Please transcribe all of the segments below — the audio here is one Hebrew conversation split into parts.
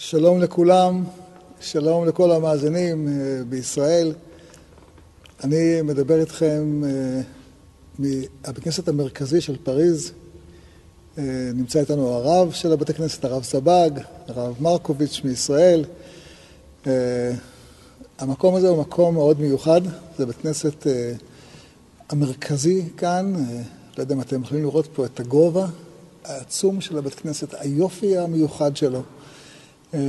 שלום לכולם, שלום לכל המאזינים אה, בישראל. אני מדבר איתכם אה, מבית הכנסת המרכזי של פריז. אה, נמצא איתנו הרב של הבית הכנסת, הרב סבג, הרב מרקוביץ' מישראל. המקום הזה הוא מקום מאוד מיוחד, זה בית כנסת המרכזי כאן. לא יודע אם אתם יכולים לראות פה את הגובה העצום של הבית כנסת, היופי המיוחד שלו. אה,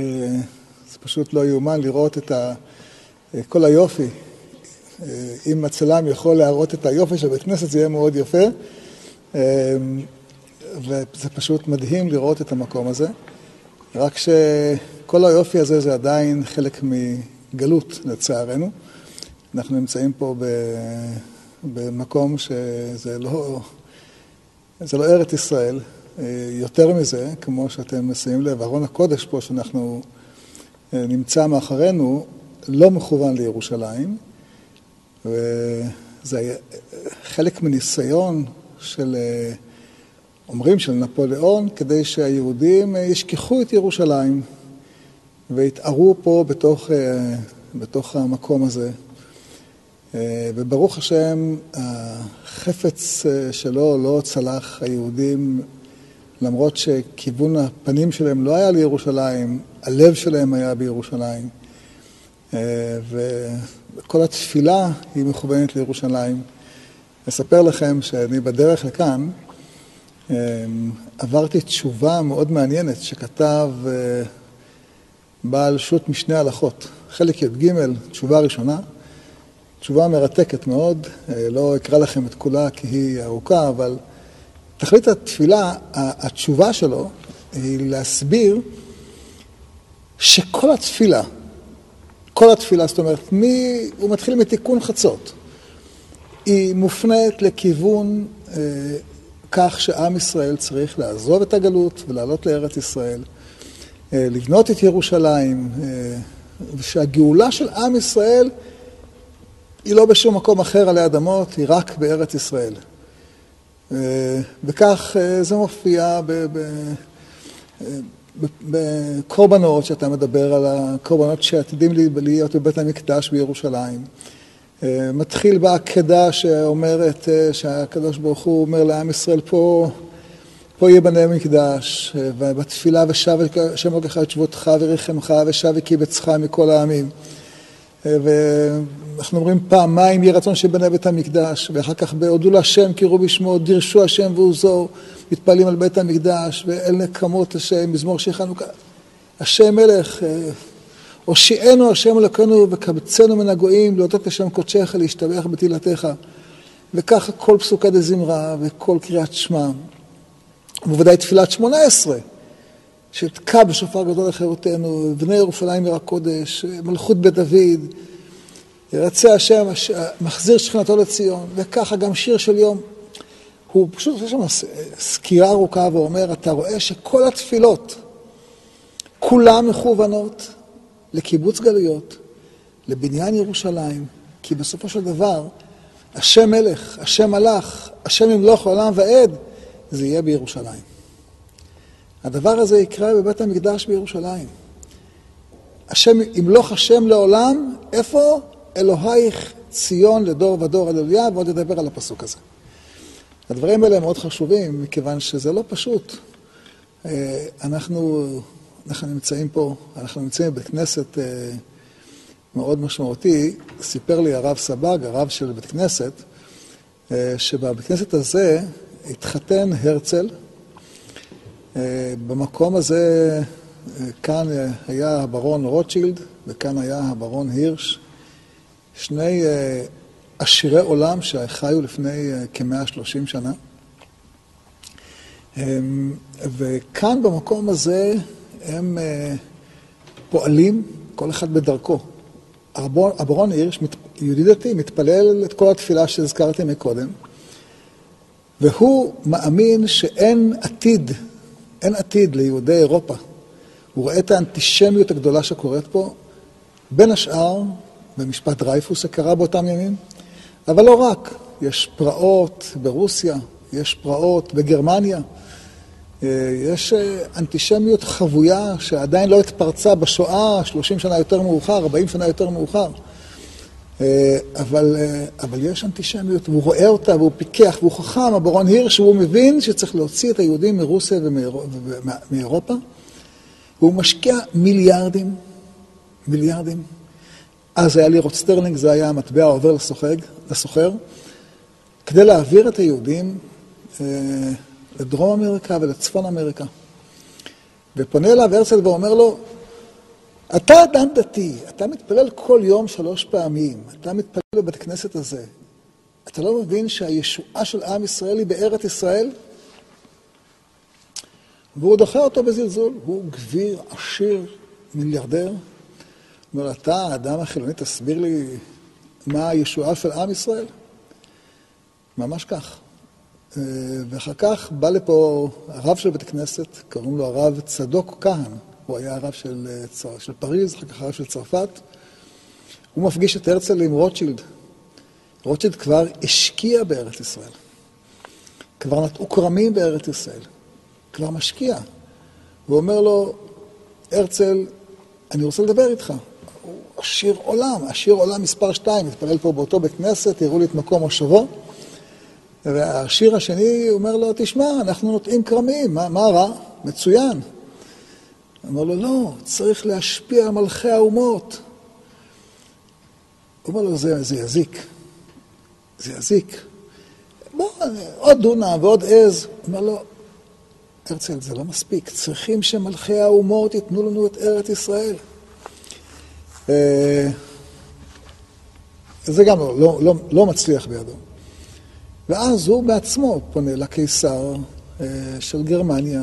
זה פשוט לא יאומן לראות את ה... אה, כל היופי. אה, אם הצלם יכול להראות את היופי של בית כנסת, זה יהיה מאוד יפה. וזה פשוט מדהים לראות את המקום הזה. רק שכל היופי הזה זה עדיין חלק מגלות, לצערנו. אנחנו נמצאים פה במקום שזה לא, זה לא ארץ ישראל, יותר מזה, כמו שאתם שמים לב, ארון הקודש פה שאנחנו אה, נמצא מאחרינו, לא מכוון לירושלים, וזה היה חלק מניסיון של, אה, אומרים של נפוליאון, כדי שהיהודים אה, ישכחו את ירושלים ויתערו פה בתוך, בתוך המקום הזה. וברוך השם, החפץ שלו לא צלח, היהודים למרות שכיוון הפנים שלהם לא היה לירושלים, הלב שלהם היה בירושלים. אה, וכל התפילה היא מכוונת לירושלים. אספר לכם שאני בדרך לכאן אה, עברתי תשובה מאוד מעניינת שכתב אה, בעל שו"ת משנה הלכות, חלק י"ג, תשובה ראשונה, תשובה מרתקת מאוד, לא אקרא לכם את כולה כי היא ארוכה, אבל תכלית התפילה, התשובה שלו היא להסביר שכל התפילה, כל התפילה, זאת אומרת, מי, הוא מתחיל מתיקון חצות, היא מופנית לכיוון אה, כך שעם ישראל צריך לעזוב את הגלות ולעלות לארץ ישראל, אה, לבנות את ירושלים, אה, של עם ישראל היא לא בשום מקום אחר עלי אדמות, היא רק בארץ ישראל. אה, וכך אה, זה מופיע בקורבנות, שאתה מדבר על הקורבנות שעתידים להיות בבית המקדש בירושלים. אה, מתחיל בעקדה שאומרת שהקדוש ברוך הוא אומר לעם ישראל פה, פה יהיה בני המקדש, ובתפילה ושב השם אלוקיך את שבותך וריחמך ושב וקיבצך מכל העמים. אנחנו אומרים פעמיים יהי רצון שבנה בית המקדש, ואחר כך בהודו להשם קראו בשמו, דירשו השם ועוזו, מתפעלים על בית המקדש, ואל נקמות השם, מזמור שיר חנוכה. השם מלך, אה, הושיענו השם אלוקינו וקבצנו מן הגויים, להודות לשם קודשך, להשתבח בתהילתך. וככה כל פסוקי דזמרה וכל קריאת שמע, ובוודאי תפילת שמונה עשרה, שתקע בשופר גדול לחירותנו, בני ירושלים עיר הקודש, מלכות בית דוד, ירצה השם, מחזיר שכנתו לציון, וככה גם שיר של יום. הוא פשוט עושה שם סקירה ארוכה ואומר, אתה רואה שכל התפילות, כולן מכוונות לקיבוץ גלויות, לבניין ירושלים, כי בסופו של דבר, השם מלך, השם מלך, השם ימלוך עולם ועד, זה יהיה בירושלים. הדבר הזה יקרה בבית המקדש בירושלים. השם ימלוך השם לעולם, איפה? אלוהיך ציון לדור ודור הללויה, ועוד נדבר על הפסוק הזה. הדברים האלה מאוד חשובים, מכיוון שזה לא פשוט. אה, אנחנו, אנחנו נמצאים פה, אנחנו נמצאים בבית כנסת אה, מאוד משמעותי. סיפר לי הרב סבג, הרב של בית כנסת, אה, שבבית כנסת הזה התחתן הרצל. במקום הזה, כאן היה הברון רוטשילד, וכאן היה הברון הירש. שני אה, עשירי עולם שחיו לפני אה, כ-130 שנה. וכאן במקום הזה הם אה, פועלים, כל אחד בדרכו. הברון הירש, יהודי דתי, מתפלל את כל התפילה שהזכרתי מקודם, והוא מאמין שאין עתיד, אין עתיד ליהודי אירופה. הוא רואה את האנטישמיות הגדולה שקורית פה, בין השאר במשפט דרייפוס שקרה באותם ימים, אבל לא רק, יש פרעות ברוסיה, יש פרעות בגרמניה, יש אנטישמיות חבויה שעדיין לא התפרצה בשואה 30 שנה יותר מאוחר, 40 שנה יותר מאוחר. אבל, אבל יש אנטישמיות, והוא רואה אותה, והוא פיקח, והוא חכם, הברון הירש, והוא מבין שצריך להוציא את היהודים מרוסיה ומאירופה, והוא משקיע מיליארדים, מיליארדים. אז היה לירות סטרלינג, זה היה המטבע העובר לסוחר, כדי להעביר את היהודים אה, לדרום אמריקה ולצפון אמריקה. ופונה אליו הרצל ואומר לו, אתה אדם דתי, אתה מתפלל כל יום שלוש פעמים, אתה מתפלל בבית כנסת הזה. אתה לא מבין שהישועה של עם ישראל היא בארץ ישראל? והוא דוחה אותו בזלזול, הוא גביר, עשיר, מיליארדר. אומר, אתה, האדם החילוני, תסביר לי מה הישועה של עם ישראל? ממש כך. אה, ואחר כך בא לפה הרב של בית הכנסת, קוראים לו הרב צדוק כהן. הוא היה הרב של, אה, של פריז, אחר כך הרב של צרפת. הוא מפגיש את הרצל עם רוטשילד. רוטשילד כבר השקיע בארץ ישראל. כבר נטעו כרמים בארץ ישראל. כבר משקיע. הוא אומר לו, הרצל, אני רוצה לדבר איתך. הוא עשיר עולם, עשיר עולם מספר שתיים, מתפלל פה באותו בית כנסת, הראו לי את מקום מושבו. והשיר השני אומר לו, תשמע, אנחנו נוטעים כרמים, מה, מה רע? מצוין. אמר לו, לא, צריך להשפיע על מלכי האומות. הוא אומר לו, זה, זה יזיק. זה יזיק. בוא, עוד דונם ועוד עז. הוא אומר לו, הרצל, זה לא מספיק. צריכים שמלכי האומות ייתנו לנו את ארץ ישראל. אה, זה גם לא, לא, לא, לא מצליח בידו. ואז הוא בעצמו פונה לקיסר של גרמניה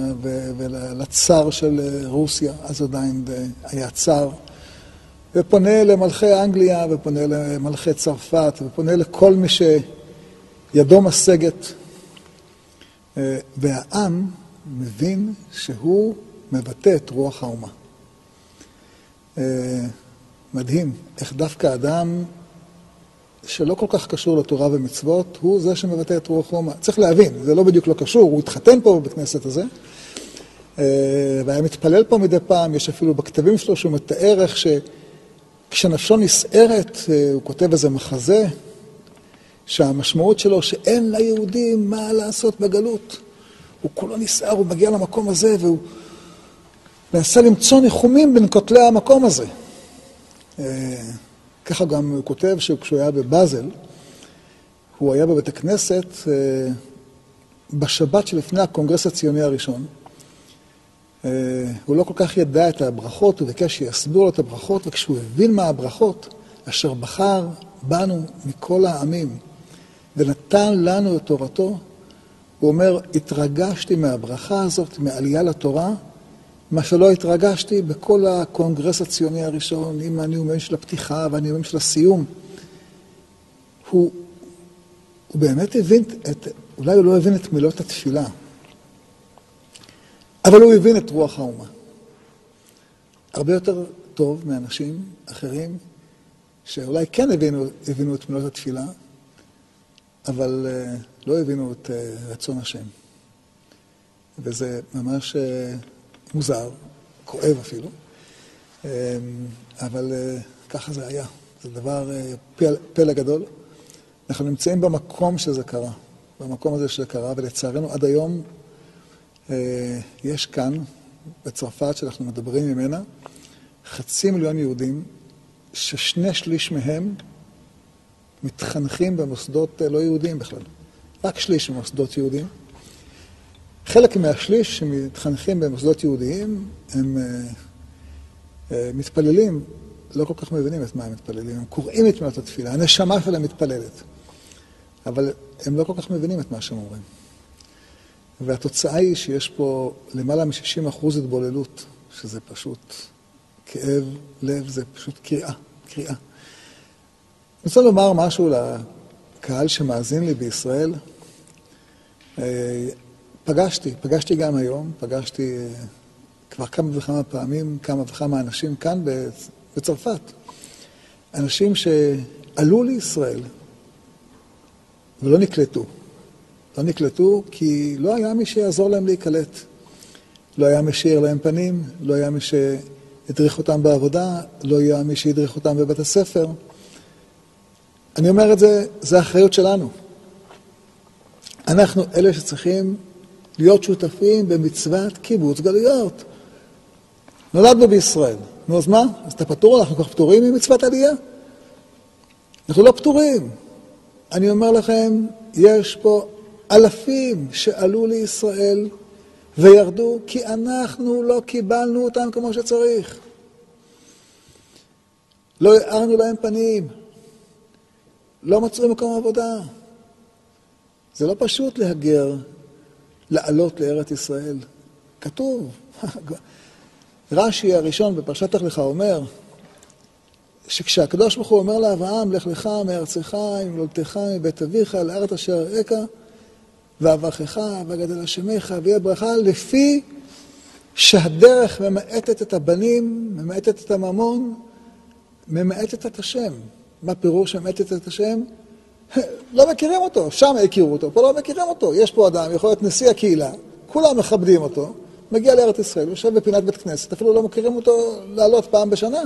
ולצאר של אה, רוסיה, אז עדיין היה צאר, ופונה למלכי אנגליה ופונה למלכי צרפת ופונה לכל מי שידו משגת. אה, והעם מבין שהוא מבטא את רוח האומה. מדהים איך דווקא אדם שלא כל כך קשור לתורה ומצוות, הוא זה שמבטא את רוח רומא. צריך להבין, זה לא בדיוק לא קשור, הוא התחתן פה בבית כנסת הזה, אה, והיה מתפלל פה מדי פעם, יש אפילו בכתבים שלו שהוא מתאר איך שכשנפשו נסערת, אה, הוא כותב איזה מחזה, שהמשמעות שלו שאין ליהודים מה לעשות בגלות. הוא כולו נסער, הוא מגיע למקום הזה והוא מנסה למצוא ניחומים בין כותלי המקום הזה. ככה גם הוא כותב שכשהוא היה בבאזל, הוא היה בבית הכנסת אה, בשבת שלפני הקונגרס הציוני הראשון. אה, הוא לא כל כך ידע את הברכות, הוא ביקש שיסבירו לו את הברכות, וכשהוא הבין מה הברכות, אשר בחר בנו מכל העמים ונתן לנו את תורתו, הוא אומר, התרגשתי מהברכה הזאת, מעלייה לתורה, מה שלא התרגשתי בכל הקונגרס הציוני הראשון, עם הנאומים של הפתיחה והנאומים של הסיום. הוא, הוא באמת הבין את, אולי הוא לא הבין את מילות התפילה, אבל הוא הבין את רוח האומה. הרבה יותר טוב מאנשים אחרים, שאולי כן הבינו, הבינו את מילות התפילה, אבל uh, לא הבינו את uh, רצון השם. וזה ממש... Uh, מוזר, כואב אפילו, אמ, אבל אה, ככה זה היה. זה דבר, אה, פלא גדול. אנחנו נמצאים במקום שזה קרה, במקום הזה שזה קרה, ולצערנו עד היום אה, יש כאן, בצרפת, שאנחנו מדברים ממנה, חצי מיליון יהודים, ששני שליש מהם מתחנכים במוסדות לא יהודיים בכלל. רק שליש במוסדות יהודיים. חלק מהשליש שמתחנכים במוסדות יהודיים, הם uh, uh, מתפללים, לא כל כך מבינים את מה הם מתפללים, הם קוראים את מילות התפילה, הנשמה שלהם מתפללת, אבל הם לא כל כך מבינים את מה שהם אומרים. והתוצאה היא שיש פה למעלה מ-60 אחוז התבוללות, שזה פשוט כאב לב, זה פשוט קריאה, קריאה. אני רוצה לומר משהו לקהל שמאזין לי בישראל. פגשתי, פגשתי גם היום, פגשתי אה, כבר כמה וכמה פעמים, כמה וכמה אנשים כאן בצרפת. אנשים שעלו לישראל ולא נקלטו. לא נקלטו כי לא היה מי שיעזור להם להיקלט. לא היה מי שהאיר להם פנים, לא היה מי שהדריך אותם בעבודה, לא היה מי שהדריך אותם בבית הספר. אני אומר את זה, זה האחריות שלנו. אנחנו אלה שצריכים להיות שותפים במצוות קיבוץ גלויות. נולדנו בישראל. נו, אז מה? אז אתה פטור? אנחנו כבר פטורים ממצוות עלייה? אנחנו לא פטורים. אני אומר לכם, יש פה אלפים שעלו לישראל וירדו כי אנחנו לא קיבלנו אותם כמו שצריך. לא הארנו להם פנים, לא מצאו מקום עבודה. זה לא פשוט להגר, לעלות לארץ ישראל. כתוב. רש"י הראשון בפרשת לך לך אומר, שכשהקדוש ברוך הוא אומר לאברהם, לך לך מארצך, ממולדתך, מבית אביך, לארץ אשר אראך, ואברכך, וגדל השמך, ויהיה ברכה, לפי שהדרך ממעטת את הבנים, ממעטת את הממון, ממעטת את השם. מה פירוש ממעטת את השם? לא מכירים אותו, שם הכירו אותו, פה לא מכירים אותו. יש פה אדם, יכול להיות נשיא הקהילה, כולם מכבדים אותו, מגיע לארץ ישראל, יושב בפינת בית כנסת, אפילו לא מכירים אותו לעלות פעם בשנה.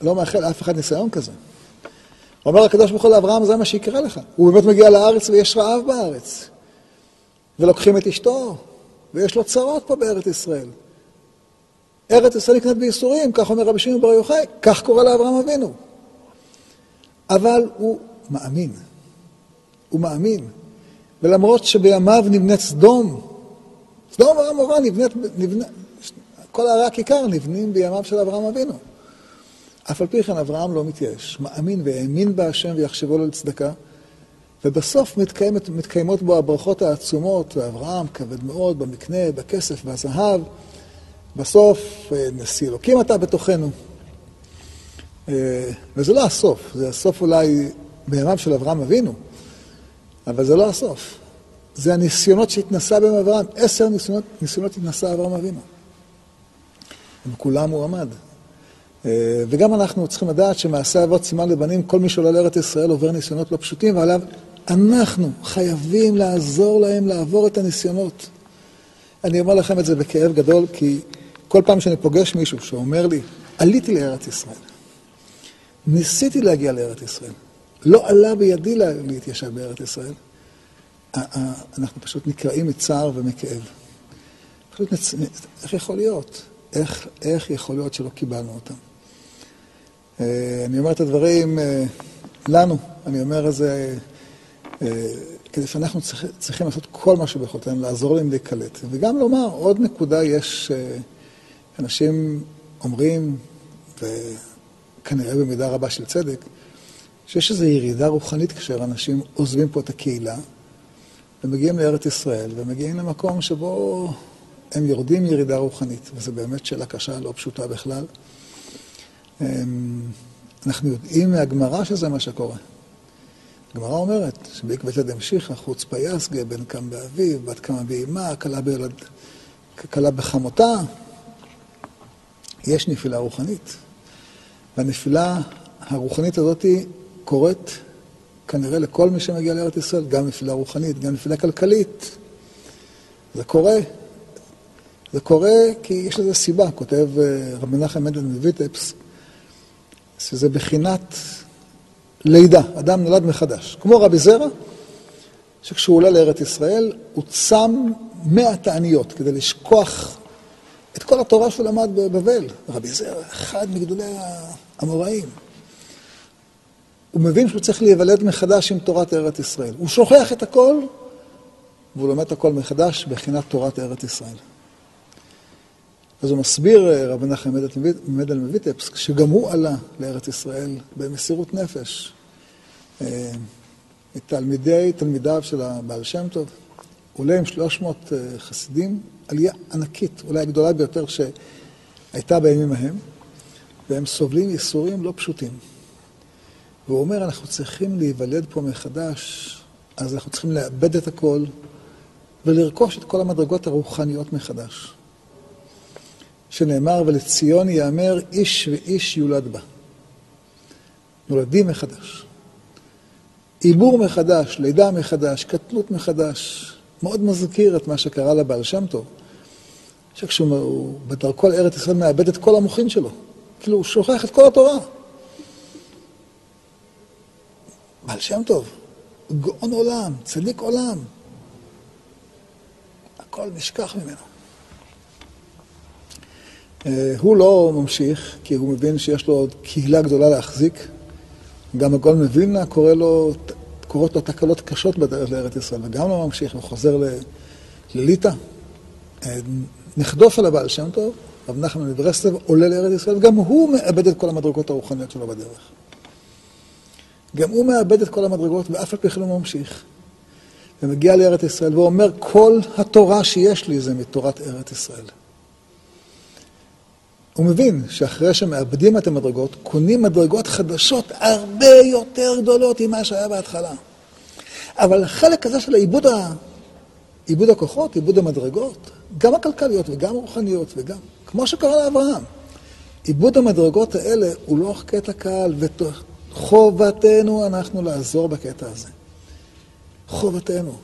לא מאחל לאף אחד ניסיון כזה. אומר הקדוש ברוך הוא לאברהם, זה מה שיקרה לך. הוא באמת מגיע לארץ ויש רעב בארץ. ולוקחים את אשתו, ויש לו צרות פה בארץ ישראל. ארץ ישראל נקנית בייסורים, כך אומר רבי שמעון בר יוחאי, כך קורה לאברהם אבינו. אבל הוא מאמין. הוא מאמין. ולמרות שבימיו נבנית סדום, סדום ועמורה נבנית, נבנית, כל ערי הכיכר נבנים בימיו של אברהם אבינו. אף על פי כן אברהם לא מתייאש, מאמין והאמין בהשם ויחשבו לו לצדקה, ובסוף מתקיימת, מתקיימות בו הברכות העצומות, ואברהם כבד מאוד במקנה, בכסף, בזהב. בסוף אה, נשיא אלוקים אתה בתוכנו. אה, וזה לא הסוף, זה הסוף אולי בימיו של אברהם אבינו, אבל זה לא הסוף. זה הניסיונות שהתנסה בהם אברהם, עשר ניסיונות, ניסיונות התנסה אברהם אבינו. וכולם הוא עמד. אה, וגם אנחנו צריכים לדעת שמעשה אבות סימן לבנים, כל מי שעולה לארץ ישראל עובר ניסיונות לא פשוטים, ועליו אנחנו חייבים לעזור להם לעבור את הניסיונות. אני אומר לכם את זה בכאב גדול, כי כל פעם שאני פוגש מישהו שאומר לי, עליתי לארץ ישראל, ניסיתי להגיע לארץ ישראל, לא עלה בידי להתיישב בארץ ישראל, אנחנו פשוט נקרעים מצער ומכאב. פשוט נצ... איך יכול להיות? איך, איך יכול להיות שלא קיבלנו אותם? אה, אני אומר את הדברים אה, לנו, אני אומר את זה אה, כדי שאנחנו צריכים, לעשות כל מה שביכולתנו, לעזור להם להיקלט. וגם לומר, עוד נקודה יש, אנשים אומרים, וכנראה במידה רבה של צדק, שיש איזו ירידה רוחנית כאשר אנשים עוזבים פה את הקהילה ומגיעים לארץ ישראל ומגיעים למקום שבו הם יורדים ירידה רוחנית, וזו באמת שאלה קשה, לא פשוטה בכלל. אמ, אנחנו יודעים מהגמרא שזה מה שקורה. הגמרא אומרת שבעקבתא דמשיחא חוצפה יסגה, בן קם באביו, בת קמה באימה, כלה, בילד, כלה בחמותה. יש נפילה רוחנית. והנפילה הרוחנית הזאת קורית כנראה לכל מי שמגיע לארץ ישראל, גם נפילה רוחנית, גם נפילה כלכלית. זה קורה. זה קורה כי יש לזה סיבה, כותב אה, רבי מנחם מנדל מוויטפס, שזה בחינת לידה, אדם נולד מחדש. כמו רבי זרע, שכשהוא עולה לארץ ישראל, הוא צם מאה תעניות כדי לשכוח את כל התורה שהוא למד בבבל. רבי זרע, אחד מגדולי האמוראים. הוא מבין שהוא צריך להיוולד מחדש עם תורת ארץ ישראל. הוא שוכח את הכל, והוא לומד הכל מחדש בחינת תורת ארץ ישראל. אז הוא מסביר, אה, רבי נחם מדל מוויטפס, שגם הוא עלה לארץ ישראל במסירות נפש. אה, מתלמידי, תלמידיו של הבעל שם טוב, עולה עם 300 אה, חסידים, עלייה ענקית, אולי הגדולה ביותר שהייתה בימים ההם, והם סובלים ייסורים לא פשוטים. והוא אומר, אנחנו צריכים להיוולד פה מחדש, אז אנחנו צריכים לאבד את הכל ולרכוש את כל המדרגות הרוחניות מחדש. שנאמר, ולציון יאמר איש ואיש יולד בה. נולדים מחדש. עיבור מחדש, לידה מחדש, קטנות מחדש, מאוד מזכיר את מה שקרה לבעל שם טוב, שכשהוא בדרכו לארץ ישראל מאבד את כל המוחין שלו, כאילו הוא שוכח את כל התורה. בעל שם טוב, גאון עולם, צדיק עולם, הכל נשכח ממנו. אה, הוא לא ממשיך, כי הוא מבין שיש לו עוד קהילה גדולה להחזיק. גם הגול מווילנה קורא לו, קורות לו תקלות קשות בדרך לארץ ישראל, וגם לא ממשיך וחוזר לליטא. אה, נכדו של הבעל שם טוב, רב נחמן מברסלב, עולה לארץ ישראל, וגם הוא מאבד את כל המדרגות הרוחניות שלו בדרך. גם הוא מאבד את כל המדרגות, ואף על פי כן הוא ממשיך. ומגיע לארץ ישראל ואומר, כל התורה שיש לי זה מתורת ארץ ישראל. הוא מבין שאחרי שמאבדים את המדרגות, קונים מדרגות חדשות הרבה יותר גדולות ממה שהיה בהתחלה. אבל החלק הזה של העיבוד, ה... עיבוד הכוחות, עיבוד המדרגות, גם הכלכליות וגם הרוחניות וגם, כמו שקרה לאברהם. עיבוד המדרגות האלה הוא לא קטע קל, וחובתנו אנחנו לעזור בקטע הזה. חובתנו,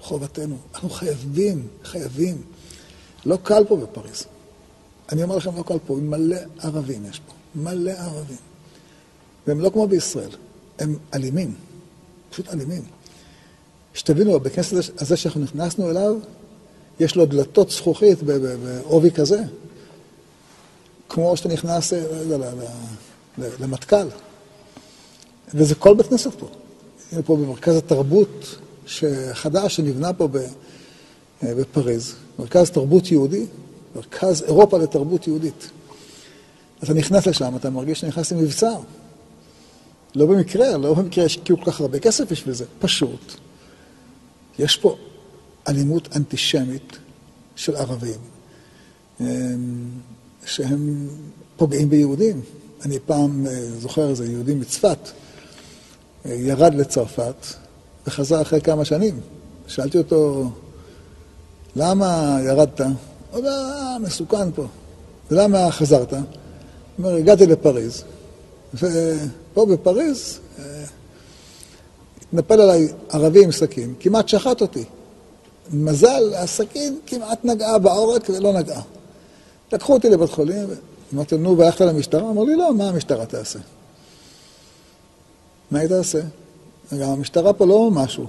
חובתנו. אנחנו חייבים, חייבים. לא קל פה בפריז. אני אומר לכם, לא קל פה, מלא ערבים יש פה, מלא ערבים. והם לא כמו בישראל, הם אלימים, פשוט אלימים. שתבינו, בכנסת הזה שאנחנו נכנסנו אליו, יש לו דלתות זכוכית בעובי כזה, כמו שאתה נכנס לא למטכ"ל. וזה כל בית כנסת פה. הנה פה במרכז התרבות החדש שנבנה פה בפריז, מרכז תרבות יהודי, מרכז אירופה לתרבות יהודית. אתה נכנס לשם, אתה מרגיש שנכנס למבצר. לא במקרה, לא במקרה השקיעו כל כך הרבה כסף בשביל זה, פשוט. יש פה אלימות אנטישמית של ערבים, אמ, שהם פוגעים ביהודים. אני פעם אה, זוכר איזה יהודי מצפת, אה, ירד לצרפת וחזר אחרי כמה שנים. שאלתי אותו, למה ירדת? הוא אומר, אה, מסוכן פה. ולמה חזרת? הוא אומר, הגעתי לפריז, ופה בפריז התנפל עליי ערבי עם סכין, כמעט שחט אותי. מזל, הסכין כמעט נגעה בעורק ולא נגעה. לקחו אותי לבית חולים, אמרתי נו, והלכת למשטרה? אמר לי, לא, מה המשטרה תעשה? מה היא תעשה? גם המשטרה פה לא משהו.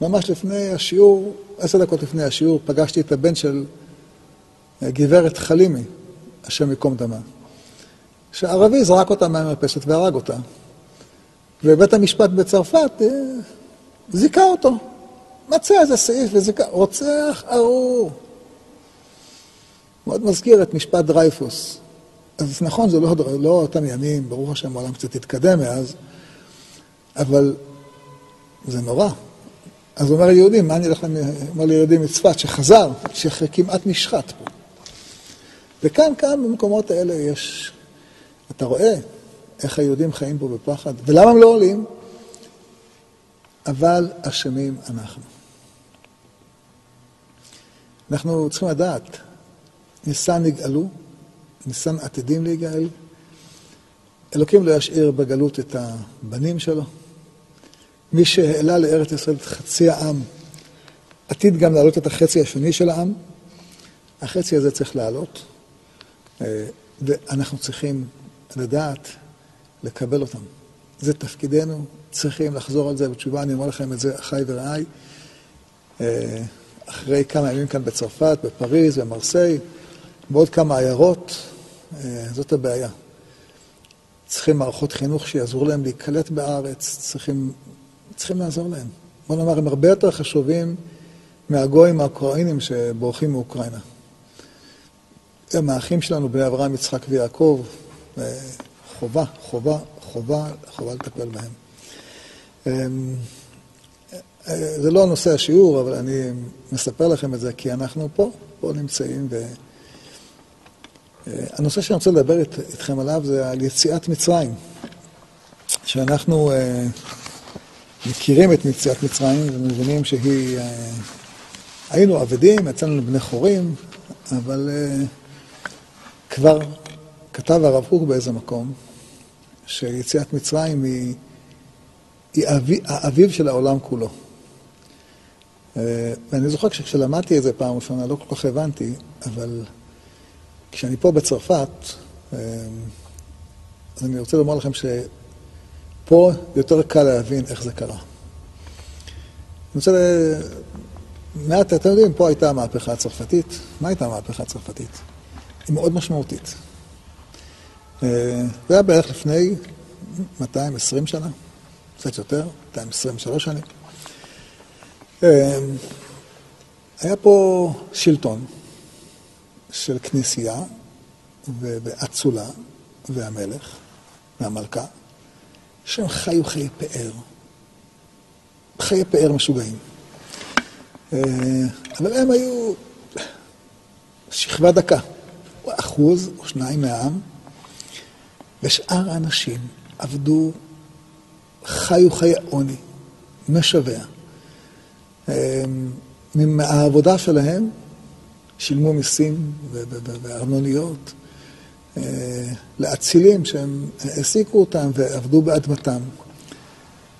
ממש לפני השיעור, עשר דקות לפני השיעור, פגשתי את הבן של גברת חלימי, השם ייקום דמה, שערבי זרק אותה מהמרפסת והרג אותה. ובית המשפט בצרפת אה, זיכה אותו. מצא איזה סעיף וזיכה, רוצח ארור. מאוד מזכיר את משפט דרייפוס. אז נכון, זה לא, לא אותם ימים, ברוך השם, העולם קצת התקדם מאז, אבל זה נורא. אז אומר ליהודים, מה אני אלך אומר ליהודים מצפת, שחזר, שכמעט נשחט פה. וכאן, כאן, במקומות האלה יש, אתה רואה איך היהודים חיים פה בפחד, ולמה הם לא עולים? אבל אשמים אנחנו. אנחנו צריכים לדעת, ניסן נגאלו, ניסן עתידים להיגאל, אלוקים לא ישאיר בגלות את הבנים שלו. מי שהעלה לארץ ישראל את חצי העם, עתיד גם להעלות את החצי השני של העם. החצי הזה צריך לעלות. אה, ואנחנו צריכים לדעת לקבל אותם. זה תפקידנו, צריכים לחזור על זה בתשובה, אני אומר לכם את זה, אחיי ורעיי. אה, אחרי כמה ימים כאן בצרפת, בפריז, במרסיי, בעוד כמה עיירות, אה, זאת הבעיה. צריכים מערכות חינוך שיעזרו להם להיקלט בארץ, צריכים, צריכים לעזור להם. בוא נאמר, הם הרבה יותר חשובים מהגויים האוקראינים שבורחים מאוקראינה. הם האחים שלנו, בני אברהם, יצחק ויעקב, חובה, חובה, חובה, חובה לטפל בהם. אמ, זה לא נושא השיעור, אבל אני מספר לכם את זה כי אנחנו פה, פה נמצאים. ו... הנושא שאני רוצה לדבר איתכם עליו זה על יציאת מצרים. שאנחנו אה, מכירים את יציאת מצרים ומבינים שהיא... אה, היינו עבדים, יצאנו לבני חורים, אבל אה, כבר כתב הרב קוק באיזה מקום, שיציאת מצרים היא, היא האביב של העולם כולו. ואני זוכר שכשלמדתי את זה פעם ראשונה לא כל כך הבנתי, אבל כשאני פה בצרפת, אז אני רוצה לומר לכם שפה יותר קל להבין איך זה קרה. אני רוצה מעט, אתם יודעים, פה הייתה המהפכה הצרפתית. מה הייתה המהפכה הצרפתית? היא מאוד משמעותית. אה, זה היה בערך לפני 220 שנה, קצת יותר, 223 שנים. אה, היה פה שלטון של כנסייה ואצולה והמלך והמלכה, שהם חיו חיי פאר, חיי פאר משוגעים. אה, אבל הם היו שכבה דקה, אחוז או שניים מהעם, ושאר האנשים עבדו, חיו חיי עוני, משווע. אה, מהעבודה שלהם שילמו מיסים וארנוניות אה, לאצילים שהם העסיקו אותם ועבדו באדמתם,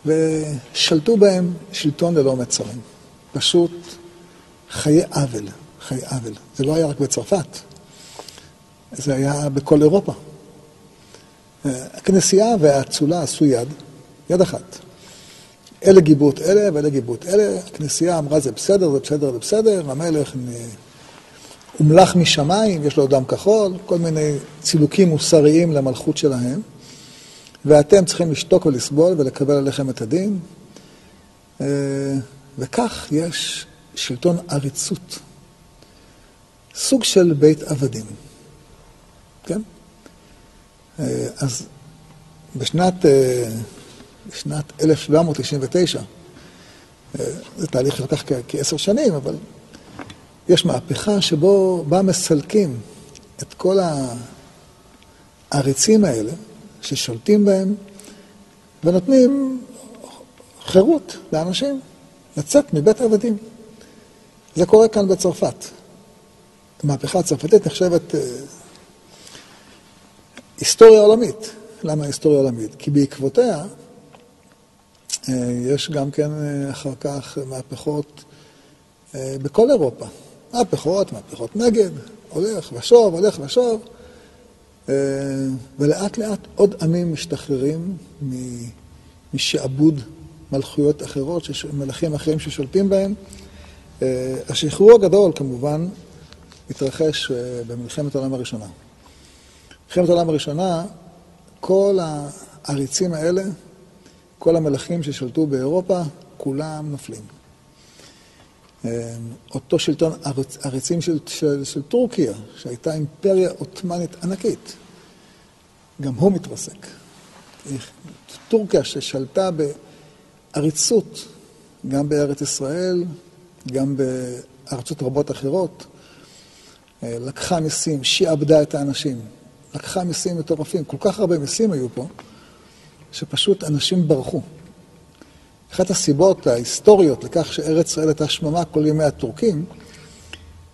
ושלטו בהם שלטון ללא מצרים. פשוט חיי עוול, חיי עוול. זה לא היה רק בצרפת, זה היה בכל אירופה. הכנסייה והאצולה עשו יד, יד אחת. אלה גיבו את אלה ואלה גיבו את אלה. הכנסייה אמרה זה בסדר, זה בסדר, זה בסדר. המלך הומלך משמיים, יש לו דם כחול, כל מיני צילוקים מוסריים למלכות שלהם. ואתם צריכים לשתוק ולסבול ולקבל עליכם את הדין. אה, וכך יש שלטון עריצות, סוג של בית עבדים, כן? אה, אז בשנת, אה, בשנת 1799, אה, זה תהליך שלקח כעשר שנים, אבל יש מהפכה שבו בה מסלקים את כל העריצים האלה ששולטים בהם ונותנים חירות לאנשים. לצאת מבית עבדים. זה קורה כאן בצרפת. המהפכה הצרפתית נחשבת אה, היסטוריה עולמית. למה היסטוריה עולמית? כי בעקבותיה אה, יש גם כן אה, אחר כך מהפכות בכל אירופה. מהפכות, מהפכות נגד, הולך ושוב, הולך ושוב, אה, ולאט לאט עוד עמים משתחררים משעבוד מלכויות אחרות, מלכים אחרים ששולטים בהם. אה, השחרור הגדול כמובן התרחש אה, במלחמת העולם הראשונה. במלחמת העולם הראשונה, כל העריצים האלה, כל המלכים ששלטו באירופה, כולם נופלים. אה, אותו שלטון עריצים של, של, של טורקיה, שהייתה אימפריה עות'מאנית ענקית, גם הוא מתרסק. טורקיה ששלטה ב... עריצות, גם בארץ ישראל, גם בארצות רבות אחרות. אה, לקחה מיסים, שעבדה את האנשים, לקחה מיסים מטורפים. כל כך הרבה מיסים היו פה, שפשוט אנשים ברחו. אחת הסיבות ההיסטוריות לכך שארץ ישראל הייתה שממה כל ימי הטורקים,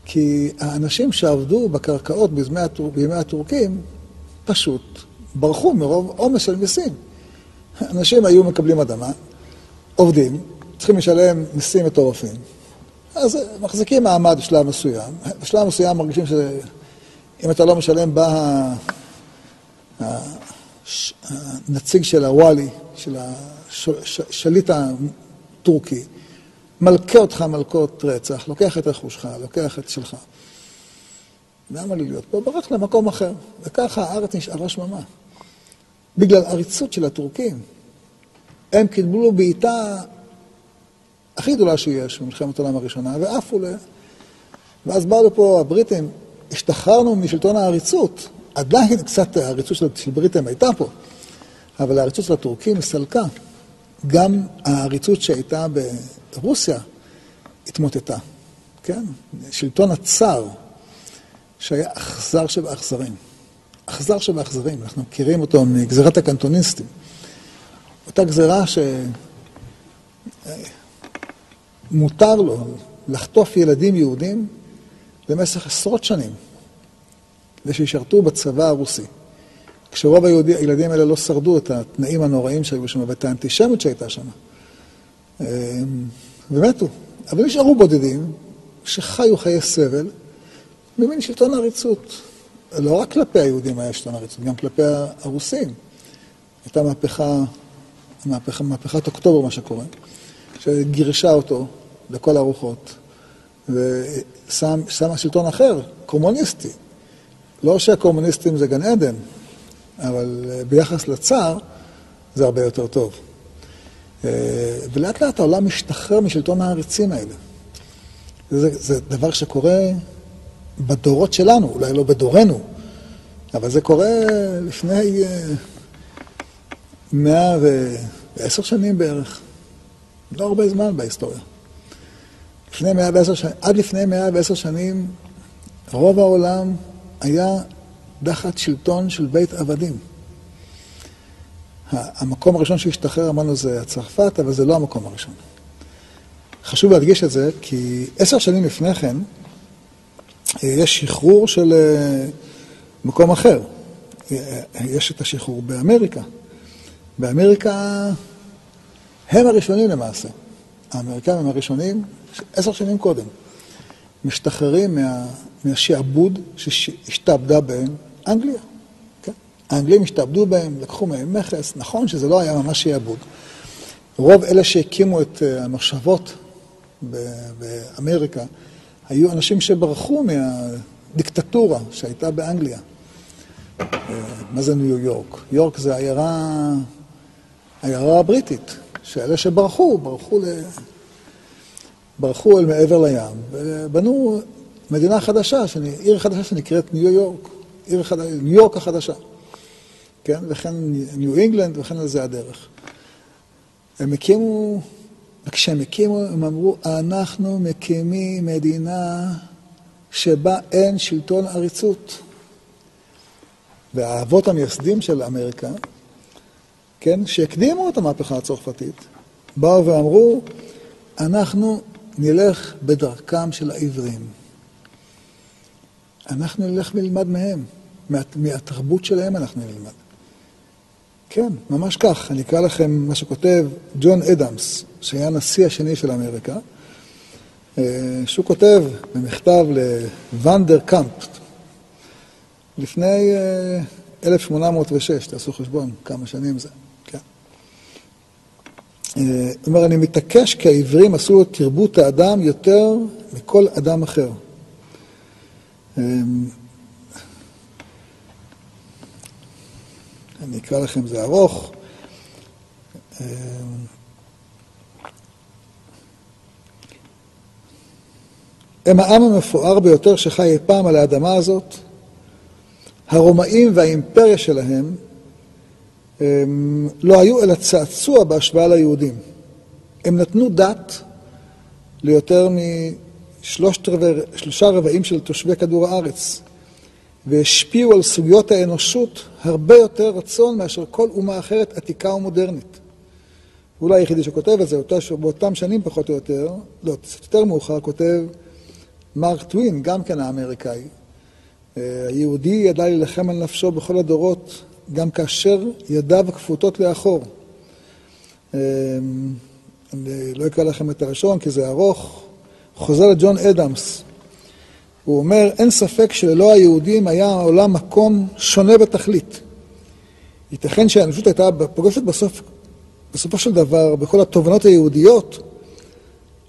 כי האנשים שעבדו בקרקעות בימי, הטור... בימי הטורקים פשוט ברחו מרוב עומס של מיסים. אנשים היו מקבלים אדמה, עובדים, צריכים לשלם מיסים מטורפים, אז מחזיקים מעמד בשלב מסוים. בשלב מסוים מרגישים שאם אתה לא משלם, בא הנציג של הוואלי, של השליט הטורקי, מלכה אותך מלכות רצח, לוקח את רכושך, לוקח את שלך. למה לי להיות פה? ברח למקום אחר. וככה הארץ נשארה שממה. בגלל עריצות של הטורקים. הם קיבלו בעיטה הכי גדולה שיש במלחמת העולם הראשונה, ועפו ל... ואז באו לפה הבריטים, השתחררנו משלטון העריצות, עדיין קצת העריצות של, של בריטים הייתה פה, אבל העריצות של הטורקים הסתלקה. גם העריצות שהייתה ברוסיה התמוטטה, כן? שלטון הצאר, שהיה אכזר שבאכזרים. אכזר שבאכזרים, אנחנו מכירים אותו מגזירת הקנטוניסטים. אותה גזירה שמותר לו לחטוף ילדים יהודים במשך עשרות שנים, ושישרתו בצבא הרוסי. כשרוב היהודי, הילדים האלה לא שרדו את התנאים הנוראים שהיו שם ואת האנטישמיות שהייתה שם. אמ, ומתו. אבל נשארו בודדים שחיו חיי סבל במין שלטון עריצות. לא רק כלפי היהודים היה שלטון עריצות, גם כלפי הרוסים. הייתה מהפכה, מהפכה, מהפכת אוקטובר, מה שקורה, שגירשה אותו לכל הרוחות, ושמה שלטון אחר, קומוניסטי. לא שהקומוניסטים זה גן עדן, אבל ביחס לצאר זה הרבה יותר טוב. ולאט לאט העולם משתחרר משלטון העריצים האלה. זה, זה דבר שקורה בדורות שלנו, אולי לא בדורנו, אבל זה קורה לפני אה, מאה ועשר שנים בערך. לא הרבה זמן בהיסטוריה. לפני מאה ועשר שנים, עד לפני מאה ועשר שנים, רוב העולם היה תחת שלטון של בית עבדים. המקום הראשון שהשתחרר, אמרנו, זה הצרפת, אבל זה לא המקום הראשון. חשוב להדגיש את זה, כי עשר שנים לפני כן, אה, יש שחרור של אה, מקום אחר. אה, יש את השחרור באמריקה. באמריקה הם הראשונים למעשה. האמריקאים הם הראשונים, עשר שנים קודם, משתחררים מה, מהשעבוד שהשתעבדה בהם אנגליה. כן? האנגלים השתעבדו בהם, לקחו מהם מכס, נכון שזה לא היה ממש שעבוד. רוב אלה שהקימו את המחשבות באמריקה, היו אנשים שברחו מהדיקטטורה שהייתה באנגליה. אה, מה זה ניו יורק? יורק זה עיירה, עיירה הבריטית, שאלה שברחו, ברחו, ל... ברחו אל מעבר לים, ובנו מדינה חדשה, שאני, עיר חדשה שנקראת ניו יורק, עיר חד... ניו יורק החדשה, כן? וכן ניו אינגלנד, וכן על זה הדרך. הם הקימו וכשהם הקימו, הם אמרו, אנחנו מקימים מדינה שבה אין שלטון עריצות. והאבות המייסדים של אמריקה, כן, שהקדימו את המהפכה הצרפתית, באו ואמרו, אנחנו נלך בדרכם של העברים. אנחנו נלך ונלמד מהם, מהתרבות שלהם אנחנו נלמד. כן, ממש כך. אני אקרא לכם מה שכותב ג'ון אדמס, שהיה הנשיא השני של אמריקה, אה, שהוא כותב במכתב לוונדר קאמפ, לפני 1806, אה, תעשו חשבון כמה שנים זה, כן. אה, הוא אומר, אני מתעקש כי העברים עשו את תרבות האדם יותר מכל אדם אחר. אני אקרא לכם, זה ארוך. הם העם המפואר ביותר שחי אי פעם על האדמה הזאת. הרומאים והאימפריה שלהם הם לא היו אלא צעצוע בהשוואה ליהודים. הם נתנו דת ליותר משלושה רבעים של תושבי כדור הארץ, והשפיעו על סוגיות האנושות הרבה יותר רצון מאשר כל אומה אחרת עתיקה ומודרנית. אולי היחידי שכותב את זה, באותם שנים פחות או יותר, לא, יותר מאוחר, כותב מרק טווין, גם כן האמריקאי. אה, היהודי ידע להילחם על נפשו בכל הדורות, גם כאשר ידיו כפותות לאחור. אה, אני לא אקרא לכם את הראשון כי זה ארוך. חוזר לג'ון אדמס. הוא אומר, אין ספק שללא היהודים היה העולם מקום שונה בתכלית. ייתכן שהאנושות הייתה פוגשת בסוף, בסופו של דבר בכל התובנות היהודיות,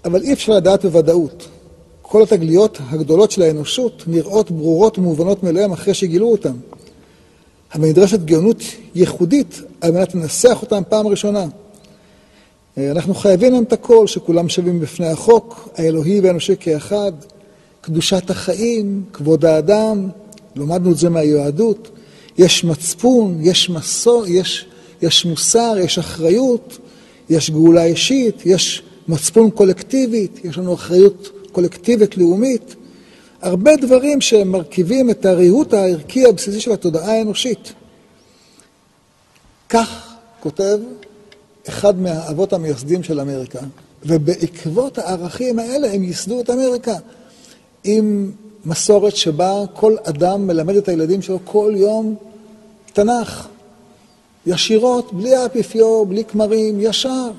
אבל אי אפשר לדעת בוודאות. כל התגליות הגדולות של האנושות נראות ברורות ומובנות מאליהן אחרי שגילו אותן. אבל נדרשת גאונות ייחודית על מנת לנסח אותן פעם ראשונה. אה, אנחנו חייבים להם את הכל, שכולם שווים בפני החוק, האלוהי והאנושי כאחד, קדושת החיים, כבוד האדם, למדנו את זה מהיהדות, יש מצפון, יש מסור, יש, יש מוסר, יש אחריות, יש גאולה אישית, יש מצפון קולקטיבית, יש לנו אחריות קולקטיבית לאומית, הרבה דברים שמרכיבים את הריהוט הערכי הבסיסי של התודעה האנושית. כך כותב אחד מהאבות המייסדים של אמריקה, ובעקבות הערכים האלה הם ייסדו את אמריקה, עם מסורת שבה כל אדם מלמד את הילדים שלו כל יום תנ"ך, ישירות, בלי האפיפיור, בלי כמרים, ישר.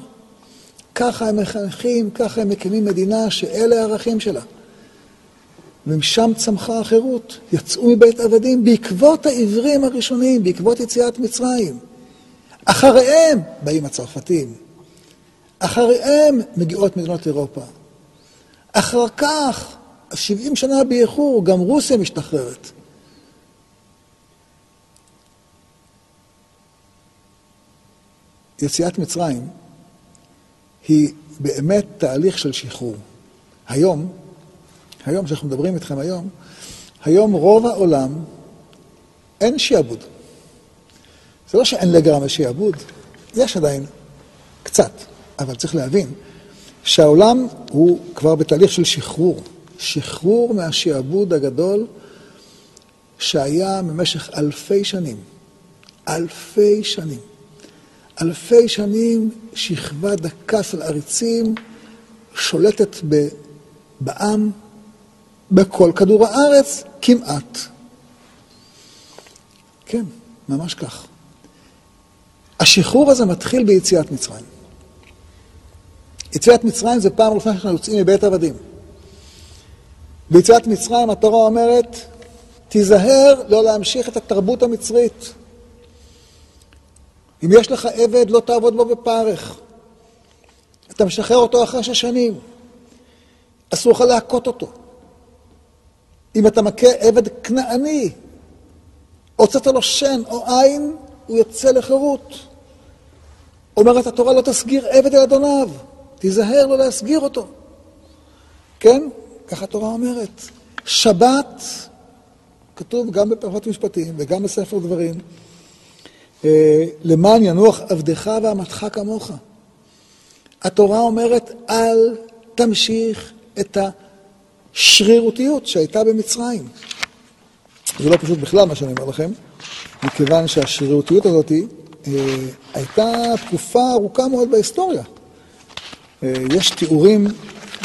ככה הם מחנכים, ככה הם מקימים מדינה שאלה הערכים שלה. ומשם צמחה החירות. יצאו מבית עבדים בעקבות העברים הראשונים, בעקבות יציאת מצרים. אחריהם באים הצרפתים. אחריהם מגיעות מדינות אירופה. אחר כך, 70 שנה באיחור, גם רוסיה משתחררת. יציאת מצרים היא באמת תהליך של שחרור. היום, היום שאנחנו מדברים איתכם היום, היום רוב העולם אין שיעבוד. זה לא שאין לגמרי שיעבוד, יש עדיין קצת, אבל צריך להבין שהעולם הוא כבר בתהליך של שחרור. שחרור מהשיעבוד הגדול שהיה במשך אלפי שנים. אלפי שנים. אלפי שנים שכבה דקה של עריצים שולטת ב, בעם, בכל כדור הארץ, כמעט. כן, ממש כך. השחרור הזה מתחיל ביציאת מצרים. יציאת מצרים זה פעם ראשונה שאנחנו יוצאים מבית עבדים. ביציאת מצרים התורה אומרת, תיזהר לא להמשיך את התרבות המצרית. אם יש לך עבד, לא תעבוד בו בפרך. אתה משחרר אותו אחרי שש שנים. אסור לך להכות אותו. אם אתה מכה עבד כנעני, הוצאת לו שן או עין, הוא יוצא לחירות. אומרת התורה, לא תסגיר עבד אל אדוניו, תיזהר לא להסגיר אותו. כן? ככה התורה אומרת. שבת, כתוב גם בפרחות משפטים וגם בספר דברים, אה, למען ינוח עבדך ואמתך כמוך. התורה אומרת, אל תמשיך את השרירותיות שהייתה במצרים. זה לא פשוט בכלל מה שאני אומר לכם, מכיוון שהשרירותיות הזאת אה, הייתה תקופה ארוכה מאוד בהיסטוריה. אה, יש תיאורים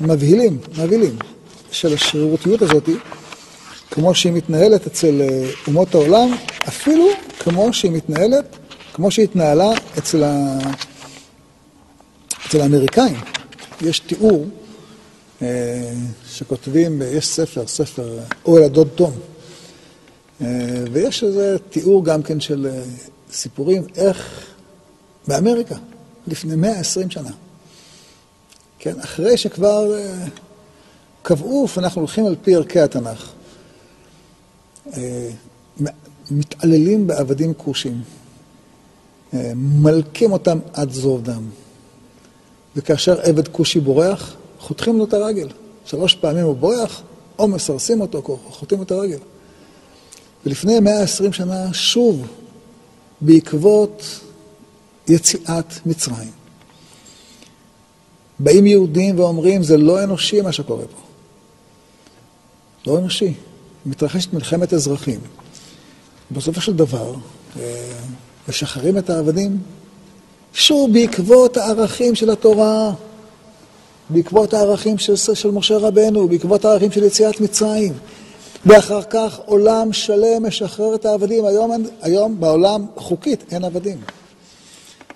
מבהילים, מבהילים, של השרירותיות הזאת, כמו שהיא מתנהלת אצל אה, אומות העולם, אפילו כמו שהיא מתנהלת, כמו שהיא התנהלה אצל, ה... אצל האמריקאים. יש תיאור אה, שכותבים, יש ספר, ספר אוהל הדוד תום, אה, ויש איזה תיאור גם כן של אה, סיפורים איך באמריקה, לפני 120 שנה, כן, אחרי שכבר אה, קבעו ואנחנו הולכים על פי ערכי התנ"ך. אה, מתעללים בעבדים כושים, אה, מלקים אותם עד זוב דם. וכאשר עבד כושי בורח, חותכים לו את הרגל. שלוש פעמים הוא בורח, או מסרסים אותו, או חותכים את הרגל. ולפני 120 שנה, שוב, בעקבות יציאת מצרים, באים יהודים ואומרים, זה לא אנושי מה שקורה פה. לא אנושי. מתרחשת מלחמת אזרחים. בסופו של דבר, אה, משחררים את העבדים, שוב בעקבות הערכים של התורה, בעקבות הערכים של, של משה רבנו, בעקבות הערכים של יציאת מצרים. ואחר כך עולם שלם משחרר את העבדים. היום, היום בעולם חוקית אין עבדים.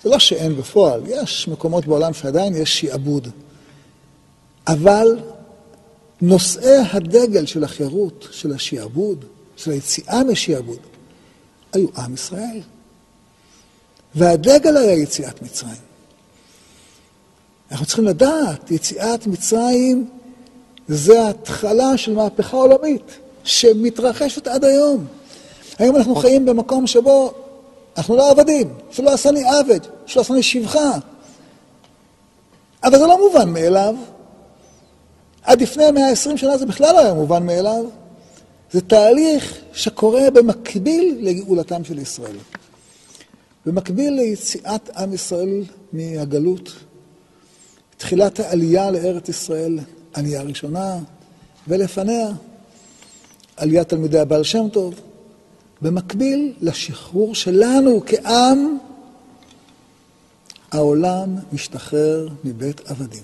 זה לא שאין בפועל, יש מקומות בעולם שעדיין יש שיעבוד. אבל נושאי הדגל של החירות, של השיעבוד, של היציאה משיעבוד, היו עם ישראל. והדגל היה יציאת מצרים. אנחנו צריכים לדעת, יציאת מצרים זה התחלה של מהפכה עולמית שמתרחשת עד היום. היום אנחנו חיים במקום שבו אנחנו לא עבדים, שלא עשני עבד, שלא עשני שבחה. אבל זה לא מובן מאליו. עד לפני 120 שנה זה בכלל לא היה מובן מאליו. זה תהליך שקורה במקביל לגאולתם של ישראל. במקביל ליציאת עם ישראל מהגלות, תחילת העלייה לארץ ישראל, עלייה ראשונה, ולפניה עליית תלמידי הבעל שם טוב, במקביל לשחרור שלנו כעם, העולם משתחרר מבית עבדים.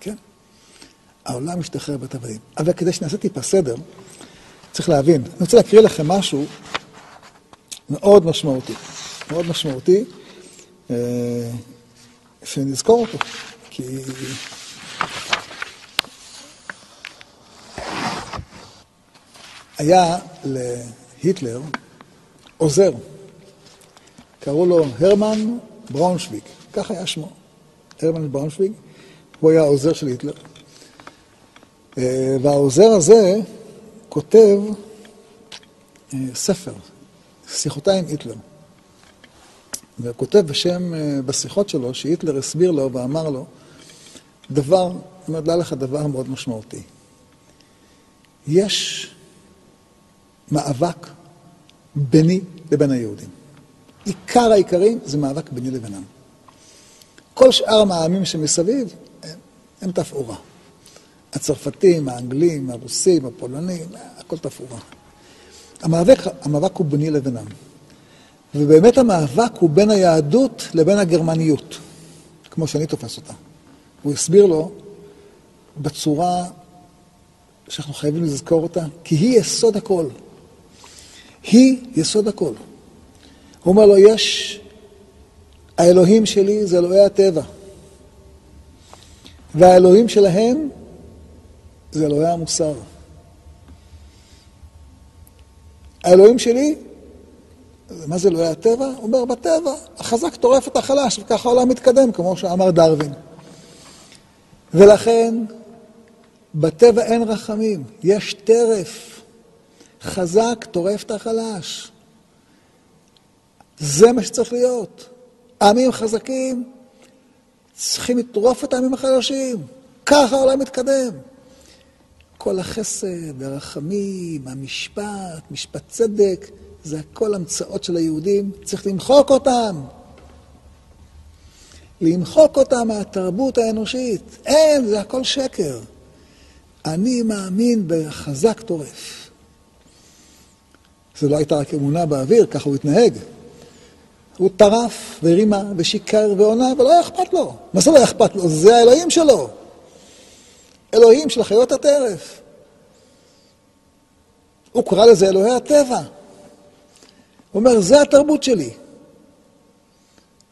כן? העולם משתחרר מבית עבדים. אבל כדי שנעשה טיפה סדר, צריך להבין. אני רוצה להקריא לכם משהו מאוד משמעותי. מאוד משמעותי, אה, שנזכור אותו, כי... היה להיטלר עוזר, קראו לו הרמן בראונשוויג, כך היה שמו, הרמן בראונשוויג, הוא היה העוזר של היטלר. אה, והעוזר הזה כותב אה, ספר, שיחותיי עם היטלר. וכותב בשם, אה, בשיחות שלו, שהיטלר הסביר לו ואמר לו, דבר, אני אומר לך דבר מאוד משמעותי. יש מאבק ביני לבין היהודים. עיקר העיקרים זה מאבק ביני לבינם. כל שאר המעמים שמסביב הם, הם תפאורה. הצרפתים, האנגלים, הרוסים, הפולנים, הכל תפאורה. המאבק, המאבק הוא ביני לבינם. ובאמת המאבק הוא בין היהדות לבין הגרמניות, כמו שאני תופס אותה. הוא הסביר לו בצורה שאנחנו חייבים לזכור אותה, כי היא יסוד הכל. היא יסוד הכל. הוא אומר לו, יש, האלוהים שלי זה אלוהי הטבע, והאלוהים שלהם זה אלוהי המוסר. האלוהים שלי, מה זה אלוהי הטבע? הוא אומר, בטבע, החזק טורף את החלש, וככה העולם מתקדם, כמו שאמר דרווין. ולכן, בטבע אין רחמים, יש טרף. חזק טורף את החלש. זה מה שצריך להיות. עמים חזקים צריכים לטרוף את העמים החלשים. ככה העולם מתקדם. כל החסד, הרחמים, המשפט, משפט צדק, זה הכל המצאות של היהודים, צריך למחוק אותם. למחוק אותם מהתרבות האנושית. אין, זה הכל שקר. אני מאמין בחזק טורף. זו לא הייתה רק אמונה באוויר, ככה הוא התנהג. הוא טרף ורימה ושיקר ועונה, ולא היה אכפת לו. מה זה לא היה אכפת לו? זה האלוהים שלו. אלוהים של חיות הטרף. הוא קרא לזה אלוהי הטבע. הוא אומר, זה התרבות שלי.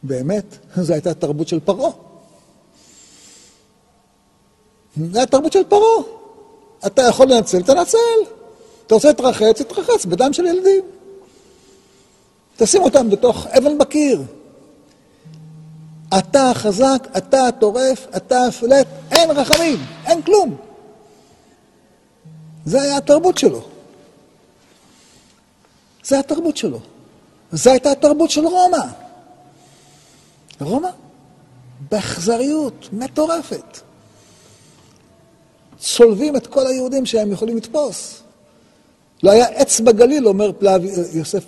באמת, זו הייתה התרבות של פרעה. זו התרבות של פרעה. אתה יכול לנצל, תנצל. אתה רוצה להתרחץ, תתרחץ בדם של ילדים. תשים אותם בתוך אבן בקיר. אתה החזק, אתה הטורף, אתה הפלט, אין רחמים, אין כלום. זה היה התרבות שלו. זה התרבות שלו. זו הייתה התרבות של רומא. רומא, באכזריות מטורפת. צולבים את כל היהודים שהם יכולים לתפוס. לא היה עץ בגליל, אומר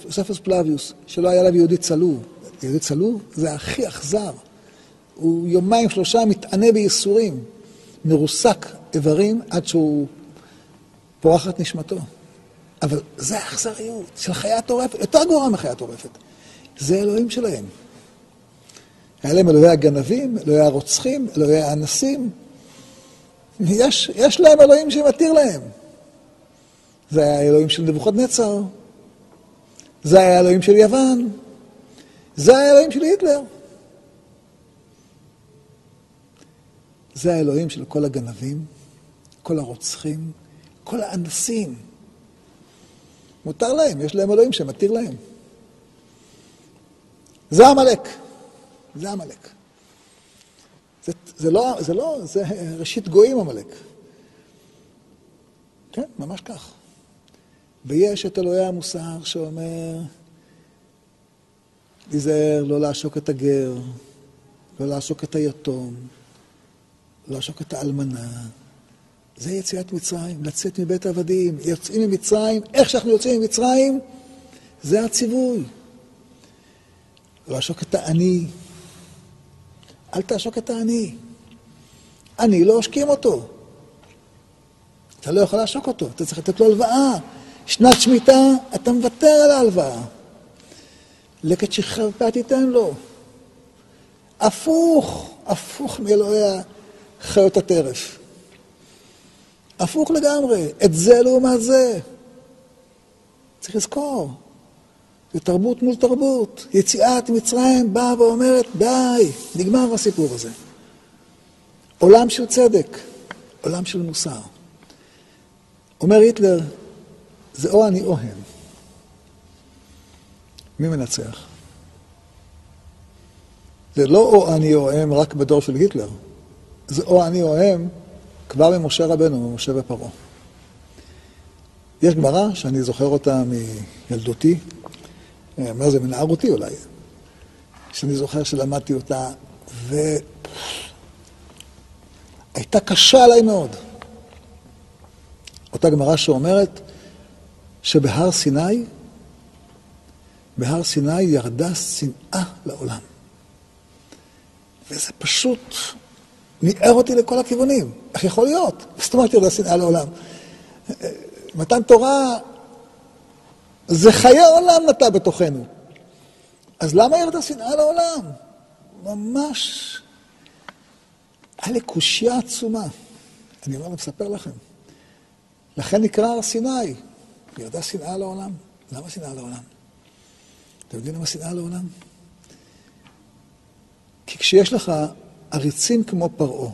יוספוס פלביוס, שלא היה עליו יהודי צלוב. יהודי צלוב זה הכי אכזר. הוא יומיים שלושה מתענה בייסורים, מרוסק איברים עד שהוא פורחת נשמתו. אבל זה האכזריות של חיה טורפת, יותר גרוע מחיה טורפת. זה אלוהים שלהם. היה להם אלוהי הגנבים, אלוהי הרוצחים, אלוהי האנסים. יש, יש להם אלוהים שמתיר להם. זה היה האלוהים של נבוכדנצר, זה היה האלוהים של יוון, זה היה האלוהים של היטלר. זה האלוהים של כל הגנבים, כל הרוצחים, כל האנסים. מותר להם, יש להם אלוהים שמתיר להם. זה עמלק, זה עמלק. זה, זה לא, זה לא, זה ראשית גויים עמלק. כן, ממש כך. ויש את אלוהי המוסר שאומר, להיזהר, לא לעשוק את הגר, לא לעשוק את היתום, לא לעשוק את האלמנה. זה יציאת מצרים, לצאת מבית עבדים. יוצאים ממצרים, איך שאנחנו יוצאים ממצרים, זה הציווי. לעשוק את העני. אל תעשוק את העני. עני, לא עושקים אותו. אתה לא יכול לעשוק אותו, אתה צריך לתת לו הלוואה. שנת שמיטה, אתה מוותר על ההלוואה. לקט שחרפה תיתן לו. הפוך, הפוך מאלוהי חיות הטרף. הפוך לגמרי, את זה לעומת זה. צריך לזכור. ותרבות מול תרבות. יציאת מצרים באה ואומרת, די, נגמר הסיפור הזה. עולם של צדק, עולם של מוסר. אומר היטלר, זה או אני או הם. מי מנצח? זה לא או אני או הם רק בדור של היטלר, זה או אני או הם כבר ממשה רבנו, ממשה ופרעה. יש גמרא שאני זוכר אותה מילדותי, אה, מה זה, מנערותי אולי, שאני זוכר שלמדתי אותה, והייתה קשה עליי מאוד. אותה גמרא שאומרת שבהר סיני, בהר סיני ירדה שנאה לעולם. וזה פשוט ניער אותי לכל הכיוונים. איך יכול להיות? זאת אומרת ירדה שנאה לעולם. מתן תורה זה חיי עולם נטע בתוכנו. אז למה ירדה שנאה לעולם? ממש... היה לי קושייה עצומה. אני אומר, מספר לכם. לכן נקרא הר סיני. ירדה שנאה לעולם. למה שנאה לעולם? אתם יודעים למה שנאה לעולם? כי כשיש לך עריצים כמו פרעה,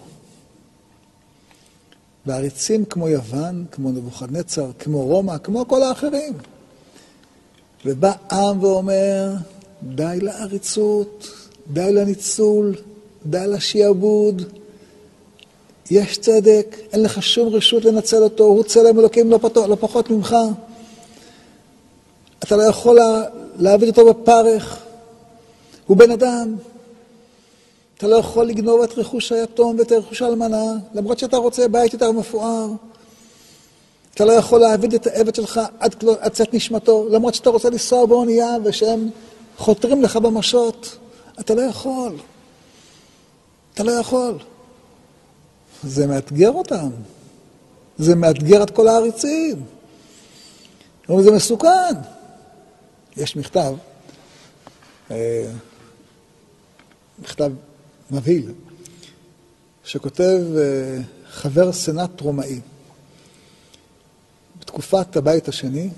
ועריצים כמו יוון, כמו נבוכדנצר, כמו רומא, כמו כל האחרים, ובא עם ואומר, די לעריצות, די לניצול, די לשעבוד, יש צדק, אין לך שום רשות לנצל אותו, הוא צלם אלוקים לא, פתוח, לא פחות ממך. אתה לא יכול לה, להעביר אותו בפרך, הוא בן אדם. אתה לא יכול לגנוב את רכוש היתום ואת רכוש האלמנה, למרות שאתה רוצה בית יותר מפואר. אתה לא יכול להעביד את העבד שלך עד, עד צאת נשמתו, למרות שאתה רוצה לנסוע באונייה ושהם חותרים לך במשות. אתה לא יכול. אתה לא יכול. זה מאתגר אותם. זה מאתגר את כל העריצים. זה מסוכן. יש מכתב, אה, מכתב מבהיל, שכותב אה, חבר סנאט רומאי. בתקופת הבית השני,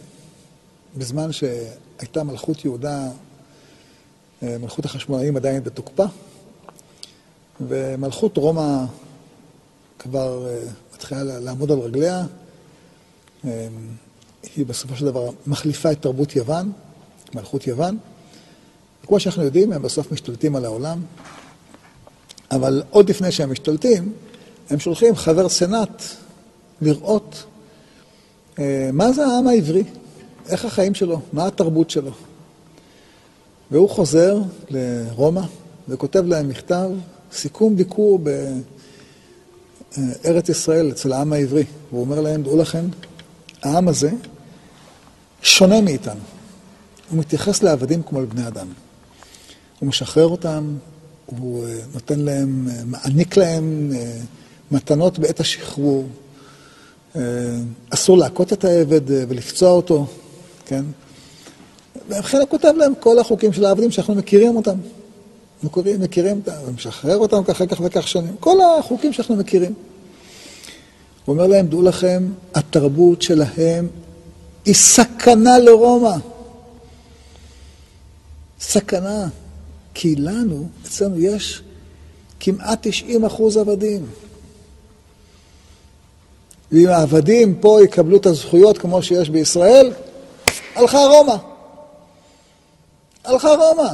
בזמן שהייתה מלכות יהודה, אה, מלכות החשמונאים עדיין בתוקפה, ומלכות רומא כבר מתחילה לעמוד על רגליה. היא בסופו של דבר מחליפה את תרבות יוון, מלכות יוון. כמו שאנחנו יודעים, הם בסוף משתלטים על העולם. אבל עוד לפני שהם משתלטים, הם שולחים חבר סנאט לראות אה, מה זה העם העברי, איך החיים שלו, מה התרבות שלו. והוא חוזר לרומא וכותב להם מכתב, סיכום ביקור בארץ ישראל אצל העם העברי. הוא אומר להם, דעו לכם, העם הזה שונה מאיתנו. הוא מתייחס לעבדים כמו לבני אדם. הוא משחרר אותם, הוא אה, נותן להם, אה, מעניק להם אה, מתנות בעת השחרור. אסור להכות את העבד ולפצוע אותו, כן? ולכן הוא כותב להם כל החוקים של העבדים שאנחנו מכירים אותם. מכירים, מכירים אותם, ומשחרר אותם אחרי כך וכך שנים. כל החוקים שאנחנו מכירים. הוא אומר להם, דעו לכם, התרבות שלהם היא סכנה לרומא. סכנה. כי לנו, אצלנו יש כמעט 90 אחוז עבדים. ואם העבדים פה יקבלו את הזכויות כמו שיש בישראל, הלכה רומא. הלכה רומא.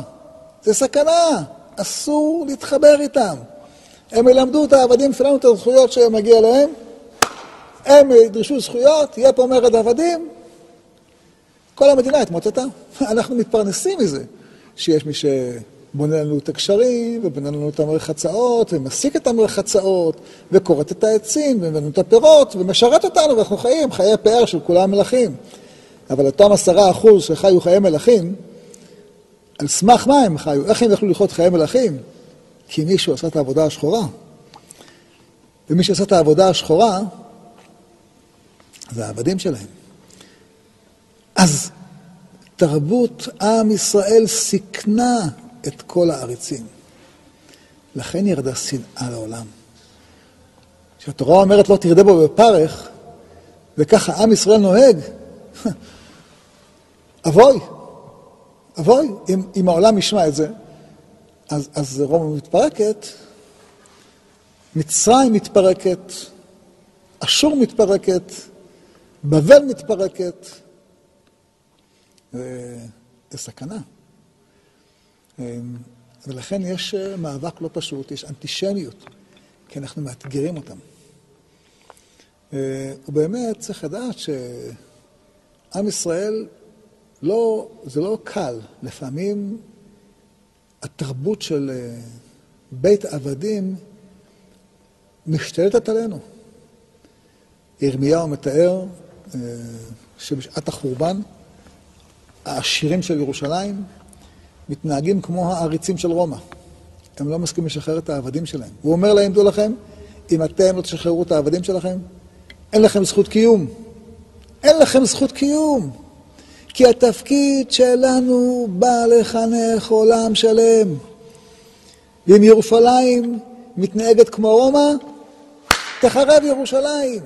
זה סכנה, אסור להתחבר איתם. הם ילמדו את העבדים שלנו את הזכויות שמגיע להם, הם ידרשו זכויות, יהיה פה מרד עבדים, כל המדינה התמוטטה. אנחנו מתפרנסים מזה שיש מי ש... בונה לנו את הקשרים, ובונה לנו את המרחצאות, ומסיק את המרחצאות, וכורת את העצים, ומבנה את הפירות, ומשרת אותנו, ואנחנו חיים חיי פאר של כולם מלכים. אבל אותם עשרה אחוז שחיו חיי מלכים, על סמך מה הם חיו? איך הם יכלו לחיות חיי מלכים? כי מישהו עשה את העבודה השחורה. ומי שעשה את העבודה השחורה, זה העבדים שלהם. אז תרבות עם ישראל סיכנה את כל העריצים. לכן ירדה שנאה לעולם. כשהתורה אומרת לא תרדה בו בפרך, וככה עם ישראל נוהג, אבוי, אבוי, אם, אם העולם ישמע את זה, אז, אז רומא מתפרקת, מצרים מתפרקת, אשור מתפרקת, בבל מתפרקת. זה סכנה. ולכן יש מאבק לא פשוט, יש אנטישמיות, כי אנחנו מאתגרים אותם. ובאמת צריך לדעת שעם ישראל, לא, זה לא קל. לפעמים התרבות של בית עבדים משתלטת עלינו. ירמיהו מתאר אה, שבשעת החורבן, העשירים של ירושלים מתנהגים כמו העריצים של רומא. הם לא מסכימים לשחרר את העבדים שלהם. הוא אומר להם, דעו לכם, אם אתם לא תשחררו את העבדים שלכם, אין לכם זכות קיום. אין לכם זכות קיום. כי התפקיד שלנו בא לחנך עולם שלם. ואם ירושלים מתנהגת כמו רומא, תחרב ירושלים.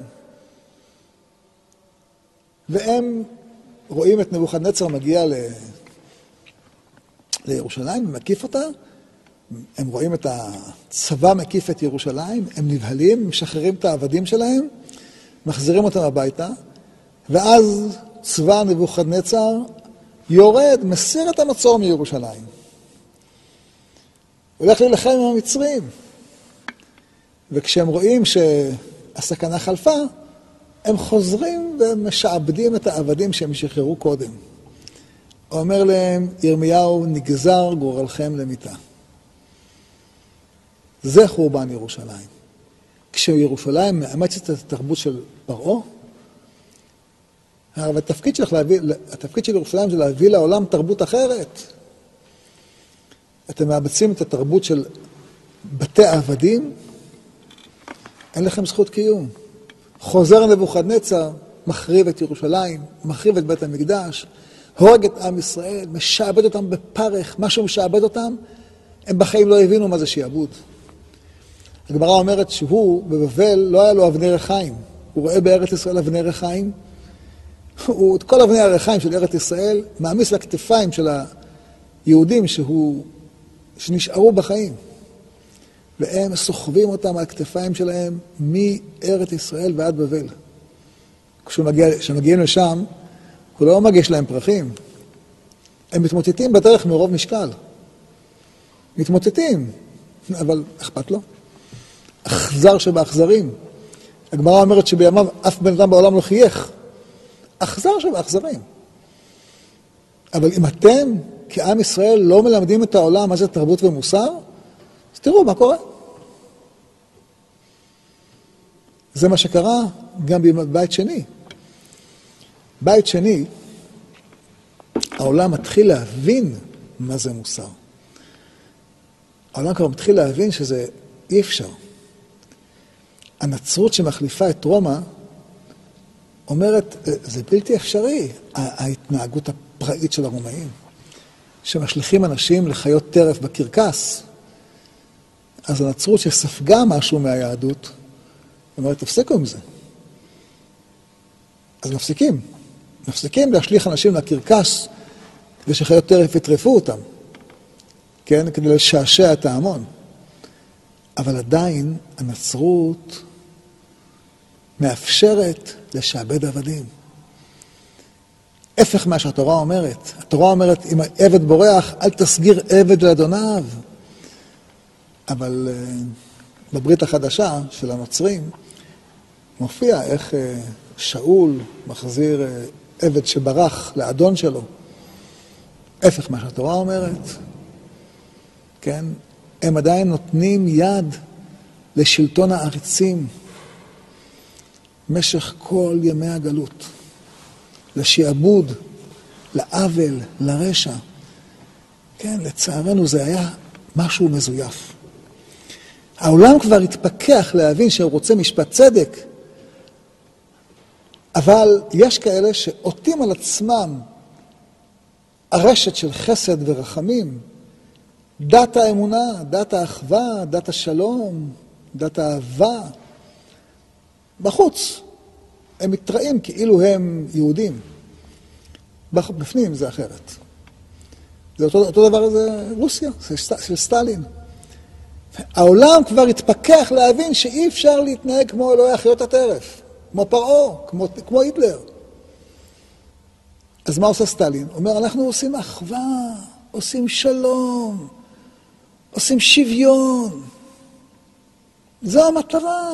והם רואים את נבוכדנצר מגיע ל... לירושלים ומקיף אותה, הם רואים את הצבא מקיף את ירושלים, הם נבהלים, משחררים את העבדים שלהם, מחזירים אותם הביתה, ואז צבא נבוכדנצר יורד, מסיר את המצור מירושלים. הולך להילחם עם המצרים. וכשהם רואים שהסכנה חלפה, הם חוזרים ומשעבדים את העבדים שהם שחררו קודם. אומר להם, ירמיהו, נגזר גורלכם למיתה. זה חורבן ירושלים. כשירושלים מאמצת את התרבות של פרעה, אבל התפקיד, שלך להביא, התפקיד של ירושלים זה להביא לעולם תרבות אחרת. אתם מאמצים את התרבות של בתי העבדים, אין לכם זכות קיום. חוזר נבוכדנצר, מחריב את ירושלים, מחריב את בית המקדש, הורג את עם ישראל, משעבד אותם בפרך, מה שהוא משעבד אותם, הם בחיים לא הבינו מה זה שיעבוד. הגמרא אומרת שהוא, בבבל, לא היה לו אבני רחיים. הוא רואה בארץ ישראל אבני רחיים, הוא את כל אבני הרחיים של ארץ ישראל מעמיס לכתפיים של היהודים שהוא, שנשארו בחיים. והם סוחבים אותם על הכתפיים שלהם מארץ ישראל ועד בבל. כשמגיעים לשם, הוא לא מגיש להם פרחים. הם מתמוטטים בדרך מרוב משקל. מתמוטטים, אבל אכפת לו. אכזר שבאכזרים. הגמרא אומרת שבימיו אף בן אדם בעולם לא חייך. אכזר שבאכזרים. אבל אם אתם, כעם ישראל, לא מלמדים את העולם מה זה תרבות ומוסר, אז תראו מה קורה. זה מה שקרה גם בבית שני. בית שני, העולם מתחיל להבין מה זה מוסר. העולם כבר מתחיל להבין שזה אי אפשר. הנצרות שמחליפה את רומא אומרת, זה בלתי אפשרי, ההתנהגות הפראית של הרומאים, שמשליכים אנשים לחיות טרף בקרקס. אז הנצרות שספגה משהו מהיהדות, אומרת, תפסיקו עם זה. אז מפסיקים. מפסיקים להשליך אנשים לקרקס כדי שחיות טרף יטרפו אותם, כן? כדי לשעשע את ההמון. אבל עדיין הנצרות מאפשרת לשעבד עבדים. הפך מה שהתורה אומרת. התורה אומרת, אם העבד בורח, אל תסגיר עבד לאדוניו. אבל uh, בברית החדשה של הנוצרים מופיע איך uh, שאול מחזיר uh, עבד שברח לאדון שלו. הפך מה שהתורה אומרת, כן? הם עדיין נותנים יד לשלטון העריצים משך כל ימי הגלות, לשעבוד, לעוול, לרשע. כן, לצערנו זה היה משהו מזויף. העולם כבר התפכח להבין שהוא רוצה משפט צדק, אבל יש כאלה שעוטים על עצמם הרשת של חסד ורחמים, דת האמונה, דת האחווה, דת השלום, דת האהבה. בחוץ הם מתראים כאילו הם יהודים. בפנים זה אחרת. זה אותו, אותו דבר זה רוסיה, של סטלין. העולם כבר התפכח להבין שאי אפשר להתנהג כמו אלוהי החיות הטרף, כמו פרעה, כמו, כמו היטלר. אז מה עושה סטלין? אומר, אנחנו עושים אחווה, עושים שלום, עושים שוויון. זו המטרה.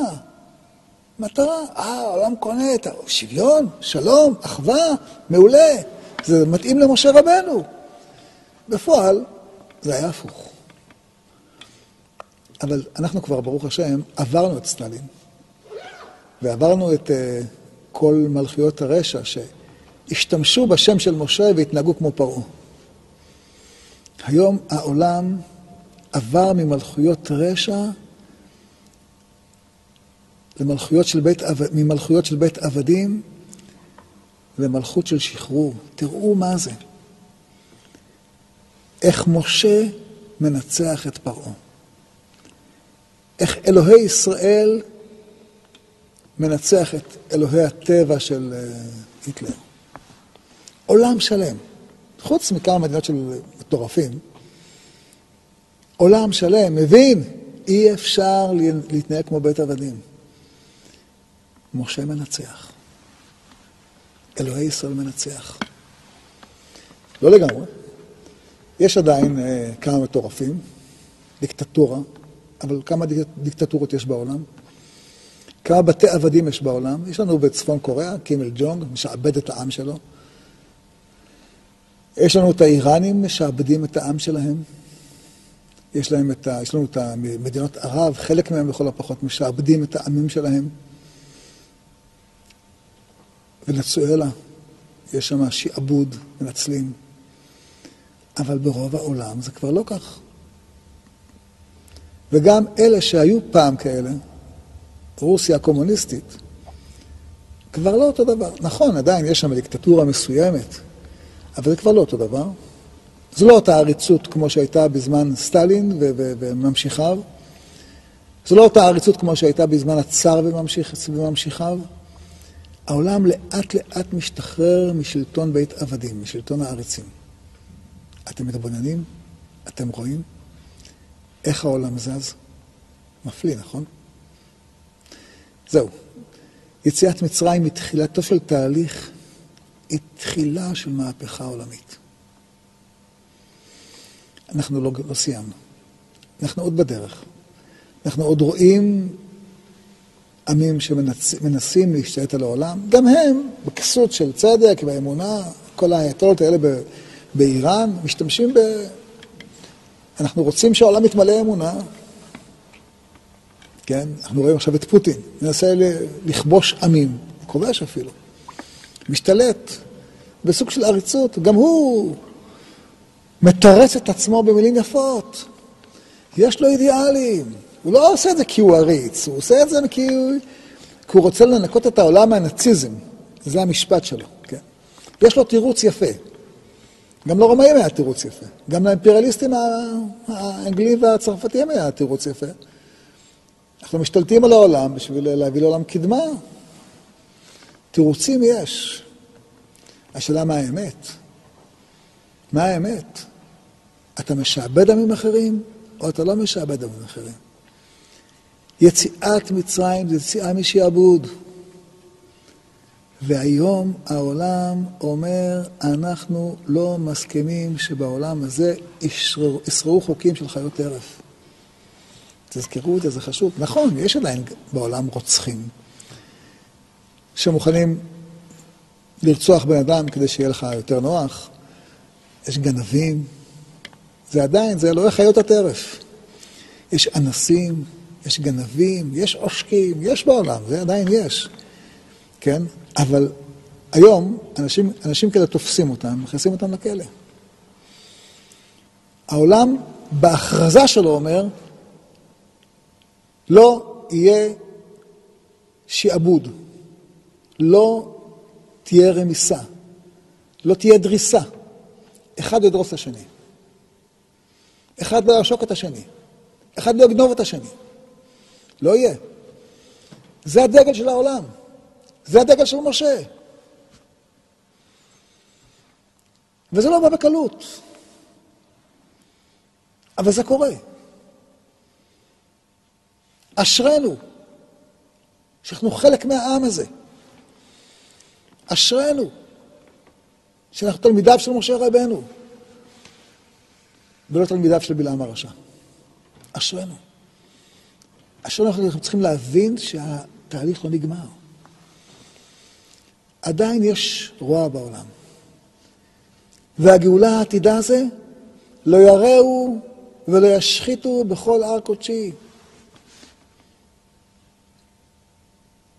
מטרה. אה, העולם קונה את השוויון, שלום, אחווה, מעולה. זה מתאים למשה רבנו. בפועל, זה היה הפוך. אבל אנחנו כבר, ברוך השם, עברנו את סטלין, ועברנו את uh, כל מלכויות הרשע שהשתמשו בשם של משה והתנהגו כמו פרעה. היום העולם עבר ממלכויות רשע למלכויות של בית, ממלכויות של בית עבדים למלכות של שחרור. תראו מה זה. איך משה מנצח את פרעה. איך אלוהי ישראל מנצח את אלוהי הטבע של אה, היטלר. עולם שלם, חוץ מכמה מדינות של מטורפים, עולם שלם מבין, אי אפשר להתנהג כמו בית עבדים. משה מנצח. אלוהי ישראל מנצח. לא לגמרי. יש עדיין אה, כמה מטורפים, דיקטטורה, אבל כמה דיקטטורות יש בעולם? כמה בתי עבדים יש בעולם? יש לנו בצפון קוריאה, קימל ג'ונג, משעבד את העם שלו. יש לנו את האיראנים, משעבדים את העם שלהם. יש, להם את ה, יש לנו את מדינות ערב, חלק מהם לכל הפחות משעבדים את העמים שלהם. ונצואלה, יש שם שעבוד, מנצלים. אבל ברוב העולם זה כבר לא כך. וגם אלה שהיו פעם כאלה, רוסיה הקומוניסטית, כבר לא אותו דבר. נכון, עדיין יש שם דיקטטורה מסוימת, אבל זה כבר לא אותו דבר. זו לא אותה עריצות כמו שהייתה בזמן סטלין וממשיכיו. זו לא אותה עריצות כמו שהייתה בזמן הצאר וממשיך, וממשיכיו. העולם לאט לאט משתחרר משלטון בית עבדים, משלטון העריצים. אתם מתבוננים? אתם רואים? איך העולם זז? מפליא, נכון? זהו. יציאת מצרים היא תחילתו של תהליך, היא תחילה של מהפכה עולמית. אנחנו לא, לא סיימנו. אנחנו עוד בדרך. אנחנו עוד רואים עמים שמנסים להשתלט על העולם, גם הם, בכסות של צדק ואמונה, כל האייתולות האלה באיראן, משתמשים ב... אנחנו רוצים שהעולם יתמלא אמונה. כן? אנחנו רואים עכשיו את פוטין, מנסה לכבוש עמים, כובש אפילו. משתלט בסוג של עריצות. גם הוא מתרץ את עצמו במילים יפות. יש לו אידיאלים. הוא לא עושה את זה כי הוא עריץ, הוא עושה את זה כי הוא, כי הוא רוצה לנקות את העולם מהנאציזם. זה המשפט שלו, כן? יש לו תירוץ יפה. גם לרומאים היה תירוץ יפה. גם לאימפריאליסטים האנגלים והצרפתים היה תירוץ יפה. אנחנו משתלטים על העולם בשביל להביא לעולם קדמה. תירוצים יש. השאלה מה האמת? מה האמת? אתה משעבד עמים אחרים, או אתה לא משעבד עמים אחרים? יציאת מצרים זה יציאה משעבוד. והיום העולם אומר, אנחנו לא מסכימים שבעולם הזה ישררו חוקים של חיות טרף. תזכרו את זה, זה חשוב. נכון, יש עדיין בעולם רוצחים שמוכנים לרצוח בן אדם כדי שיהיה לך יותר נוח. יש גנבים. זה עדיין, זה אלוהי חיות הטרף. יש אנסים, יש גנבים, יש עושקים, יש בעולם, זה עדיין יש. כן? אבל היום אנשים, אנשים כאלה תופסים אותם, מכניסים אותם לכלא. העולם בהכרזה שלו אומר, לא יהיה שעבוד, לא תהיה רמיסה, לא תהיה דריסה. אחד לא ידרוס את השני. אחד לא יעשוק את השני. אחד לא יגנוב את השני. לא יהיה. זה הדגל של העולם. זה הדגל של משה. וזה לא בא בקלות. אבל זה קורה. אשרינו, שאנחנו חלק מהעם הזה. אשרינו, שאנחנו תלמידיו של משה רבנו, ולא תלמידיו של בלעם הרשע. אשרינו. אשרינו אנחנו צריכים להבין שהתהליך לא נגמר. עדיין יש רוע בעולם. והגאולה העתידה זה, לא יראו ולא ישחיתו בכל הר קודשי.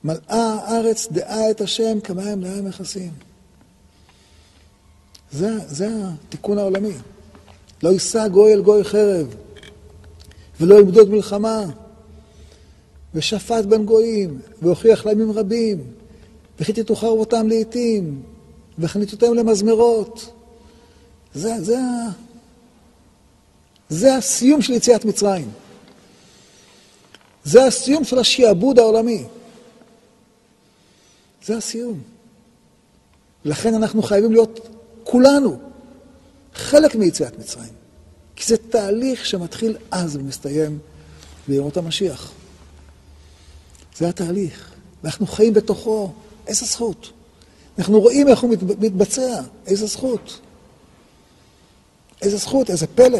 מלאה הארץ דעה את השם כמים להם מכסים. זה, זה התיקון העולמי. לא יישא גוי אל גוי חרב, ולא ימדוד מלחמה, ושפט בין גויים, והוכיח לימים רבים, וכיתתו חרבותם לעתים, וחניתותם למזמרות. זה, זה, זה הסיום של יציאת מצרים. זה הסיום של השעבוד העולמי. זה הסיום. לכן אנחנו חייבים להיות כולנו חלק מיציאת מצרים. כי זה תהליך שמתחיל אז ומסתיים בימות המשיח. זה התהליך, ואנחנו חיים בתוכו. איזה זכות. אנחנו רואים איך הוא מתבצע, איזה זכות. איזה זכות, איזה פלא.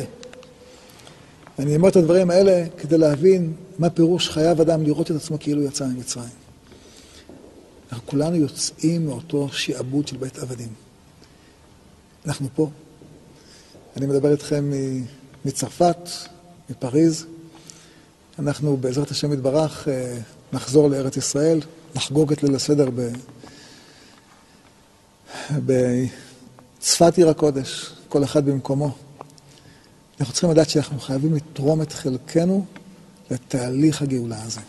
אני אומר את הדברים האלה כדי להבין מה פירוש חייב אדם לראות את עצמו כאילו יצא ממצרים. אנחנו כולנו יוצאים מאותו שעבוד של בית עבדים. אנחנו פה. אני מדבר איתכם מצרפת, מפריז. אנחנו בעזרת השם יתברך אה, נחזור לארץ ישראל, נחגוג את ליל הסדר ב... בצפת עיר הקודש, כל אחד במקומו. אנחנו צריכים לדעת שאנחנו חייבים לתרום את חלקנו לתהליך הגאולה הזה.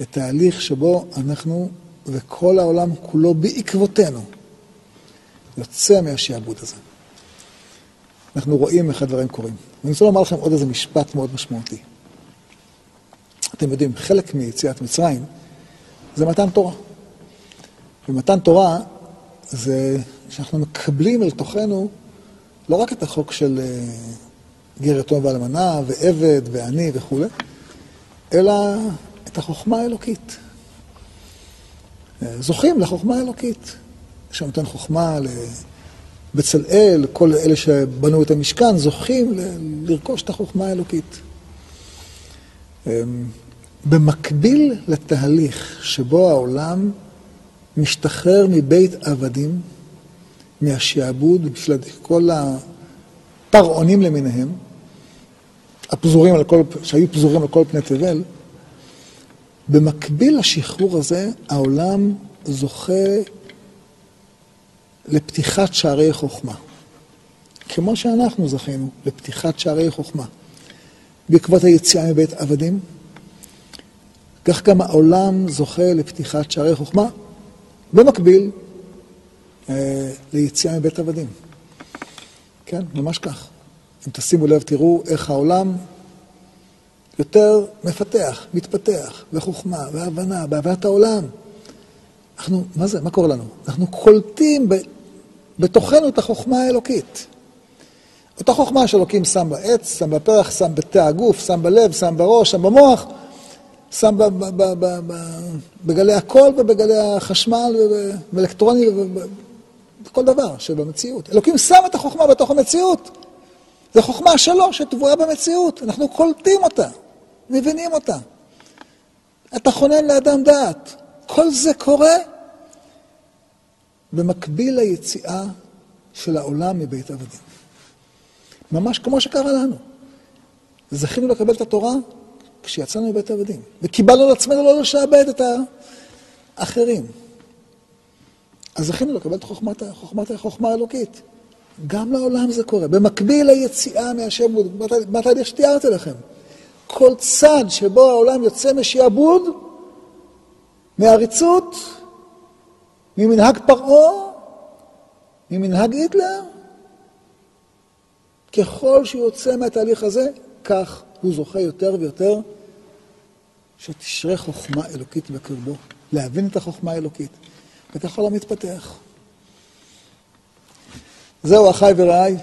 לתהליך שבו אנחנו וכל העולם כולו בעקבותינו יוצא מהשעבוד הזה. אנחנו רואים איך הדברים קורים. ואני רוצה לומר לכם עוד איזה משפט מאוד משמעותי. אתם יודעים, חלק מיציאת מצרים זה מתן תורה. ומתן תורה זה שאנחנו מקבלים אל תוכנו לא רק את החוק של אה, גר יתום ואלמנה, ועבד, ועני וכולי, אלא את החוכמה האלוקית. אה, זוכים לחוכמה האלוקית, שנותן חוכמה לבצלאל, כל אלה שבנו את המשכן, זוכים לרכוש את החוכמה האלוקית. במקביל לתהליך שבו העולם משתחרר מבית עבדים, מהשעבוד, בשביל כל הפרעונים למיניהם, הפזורים על כל, שהיו פזורים על כל פני תבל, במקביל לשחרור הזה, העולם זוכה לפתיחת שערי חוכמה. כמו שאנחנו זכינו לפתיחת שערי חוכמה. בעקבות היציאה מבית עבדים, כך גם העולם זוכה לפתיחת שערי חוכמה, במקביל אה, ליציאה מבית עבדים. כן, ממש כך. אם תשימו לב, תראו איך העולם יותר מפתח, מתפתח, בחוכמה, בהבנה, בהבנת העולם. אנחנו, מה זה, מה קורה לנו? אנחנו קולטים ב, בתוכנו את החוכמה האלוקית. אותה חוכמה שאלוקים שם בעץ, שם בפרח, שם בתא הגוף, שם בלב, שם בראש, שם במוח, שם בגלי הקול ובגלי החשמל ובאלקטרוני ובכל דבר שבמציאות. אלוקים שם את החוכמה בתוך המציאות. זו חוכמה שלו שטבועה במציאות, אנחנו קולטים אותה. מבינים אותה. אתה חונן לאדם דעת. כל זה קורה במקביל ליציאה של העולם מבית עבדים. ממש כמו שקרה לנו. זכינו לקבל את התורה כשיצאנו מבית עבדים, וקיבלנו על עצמנו לא לשעבד את האחרים. אז זכינו לקבל את חוכמת, חוכמת החוכמה האלוקית. גם לעולם זה קורה. במקביל ליציאה מהשם, בתהליך שתיארתי לכם. כל צד שבו העולם יוצא משעבוד, מעריצות, ממנהג פרעה, ממנהג היטלר, ככל שהוא יוצא מהתהליך הזה, כך הוא זוכה יותר ויותר שתשרה חוכמה אלוקית בקרבו, להבין את החוכמה האלוקית, וככה לא מתפתח. זהו, אחיי ורעיי,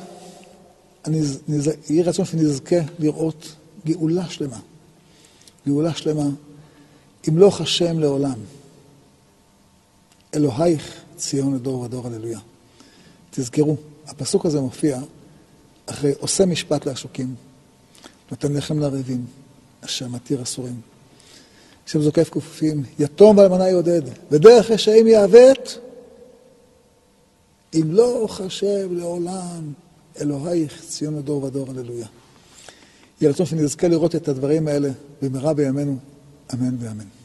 יהי רצון שנזכה לראות גאולה שלמה. גאולה שלמה, ימלוך השם לעולם. אלוהיך ציון לדור ודור, הללויה. תזכרו, הפסוק הזה מופיע אחרי עושה משפט לעשוקים, נותן לחם לרעבים, אשר מתיר אסורים. השם זוקף כופפים, יתום ואלמנה יעודד, ודרך רשעים יעוות, אם לא חשב לעולם, אלוהיך ציון לדור ודור, הללויה. יהיה רצון שנזכה לראות את הדברים האלה במהרה בימינו, אמן ואמן.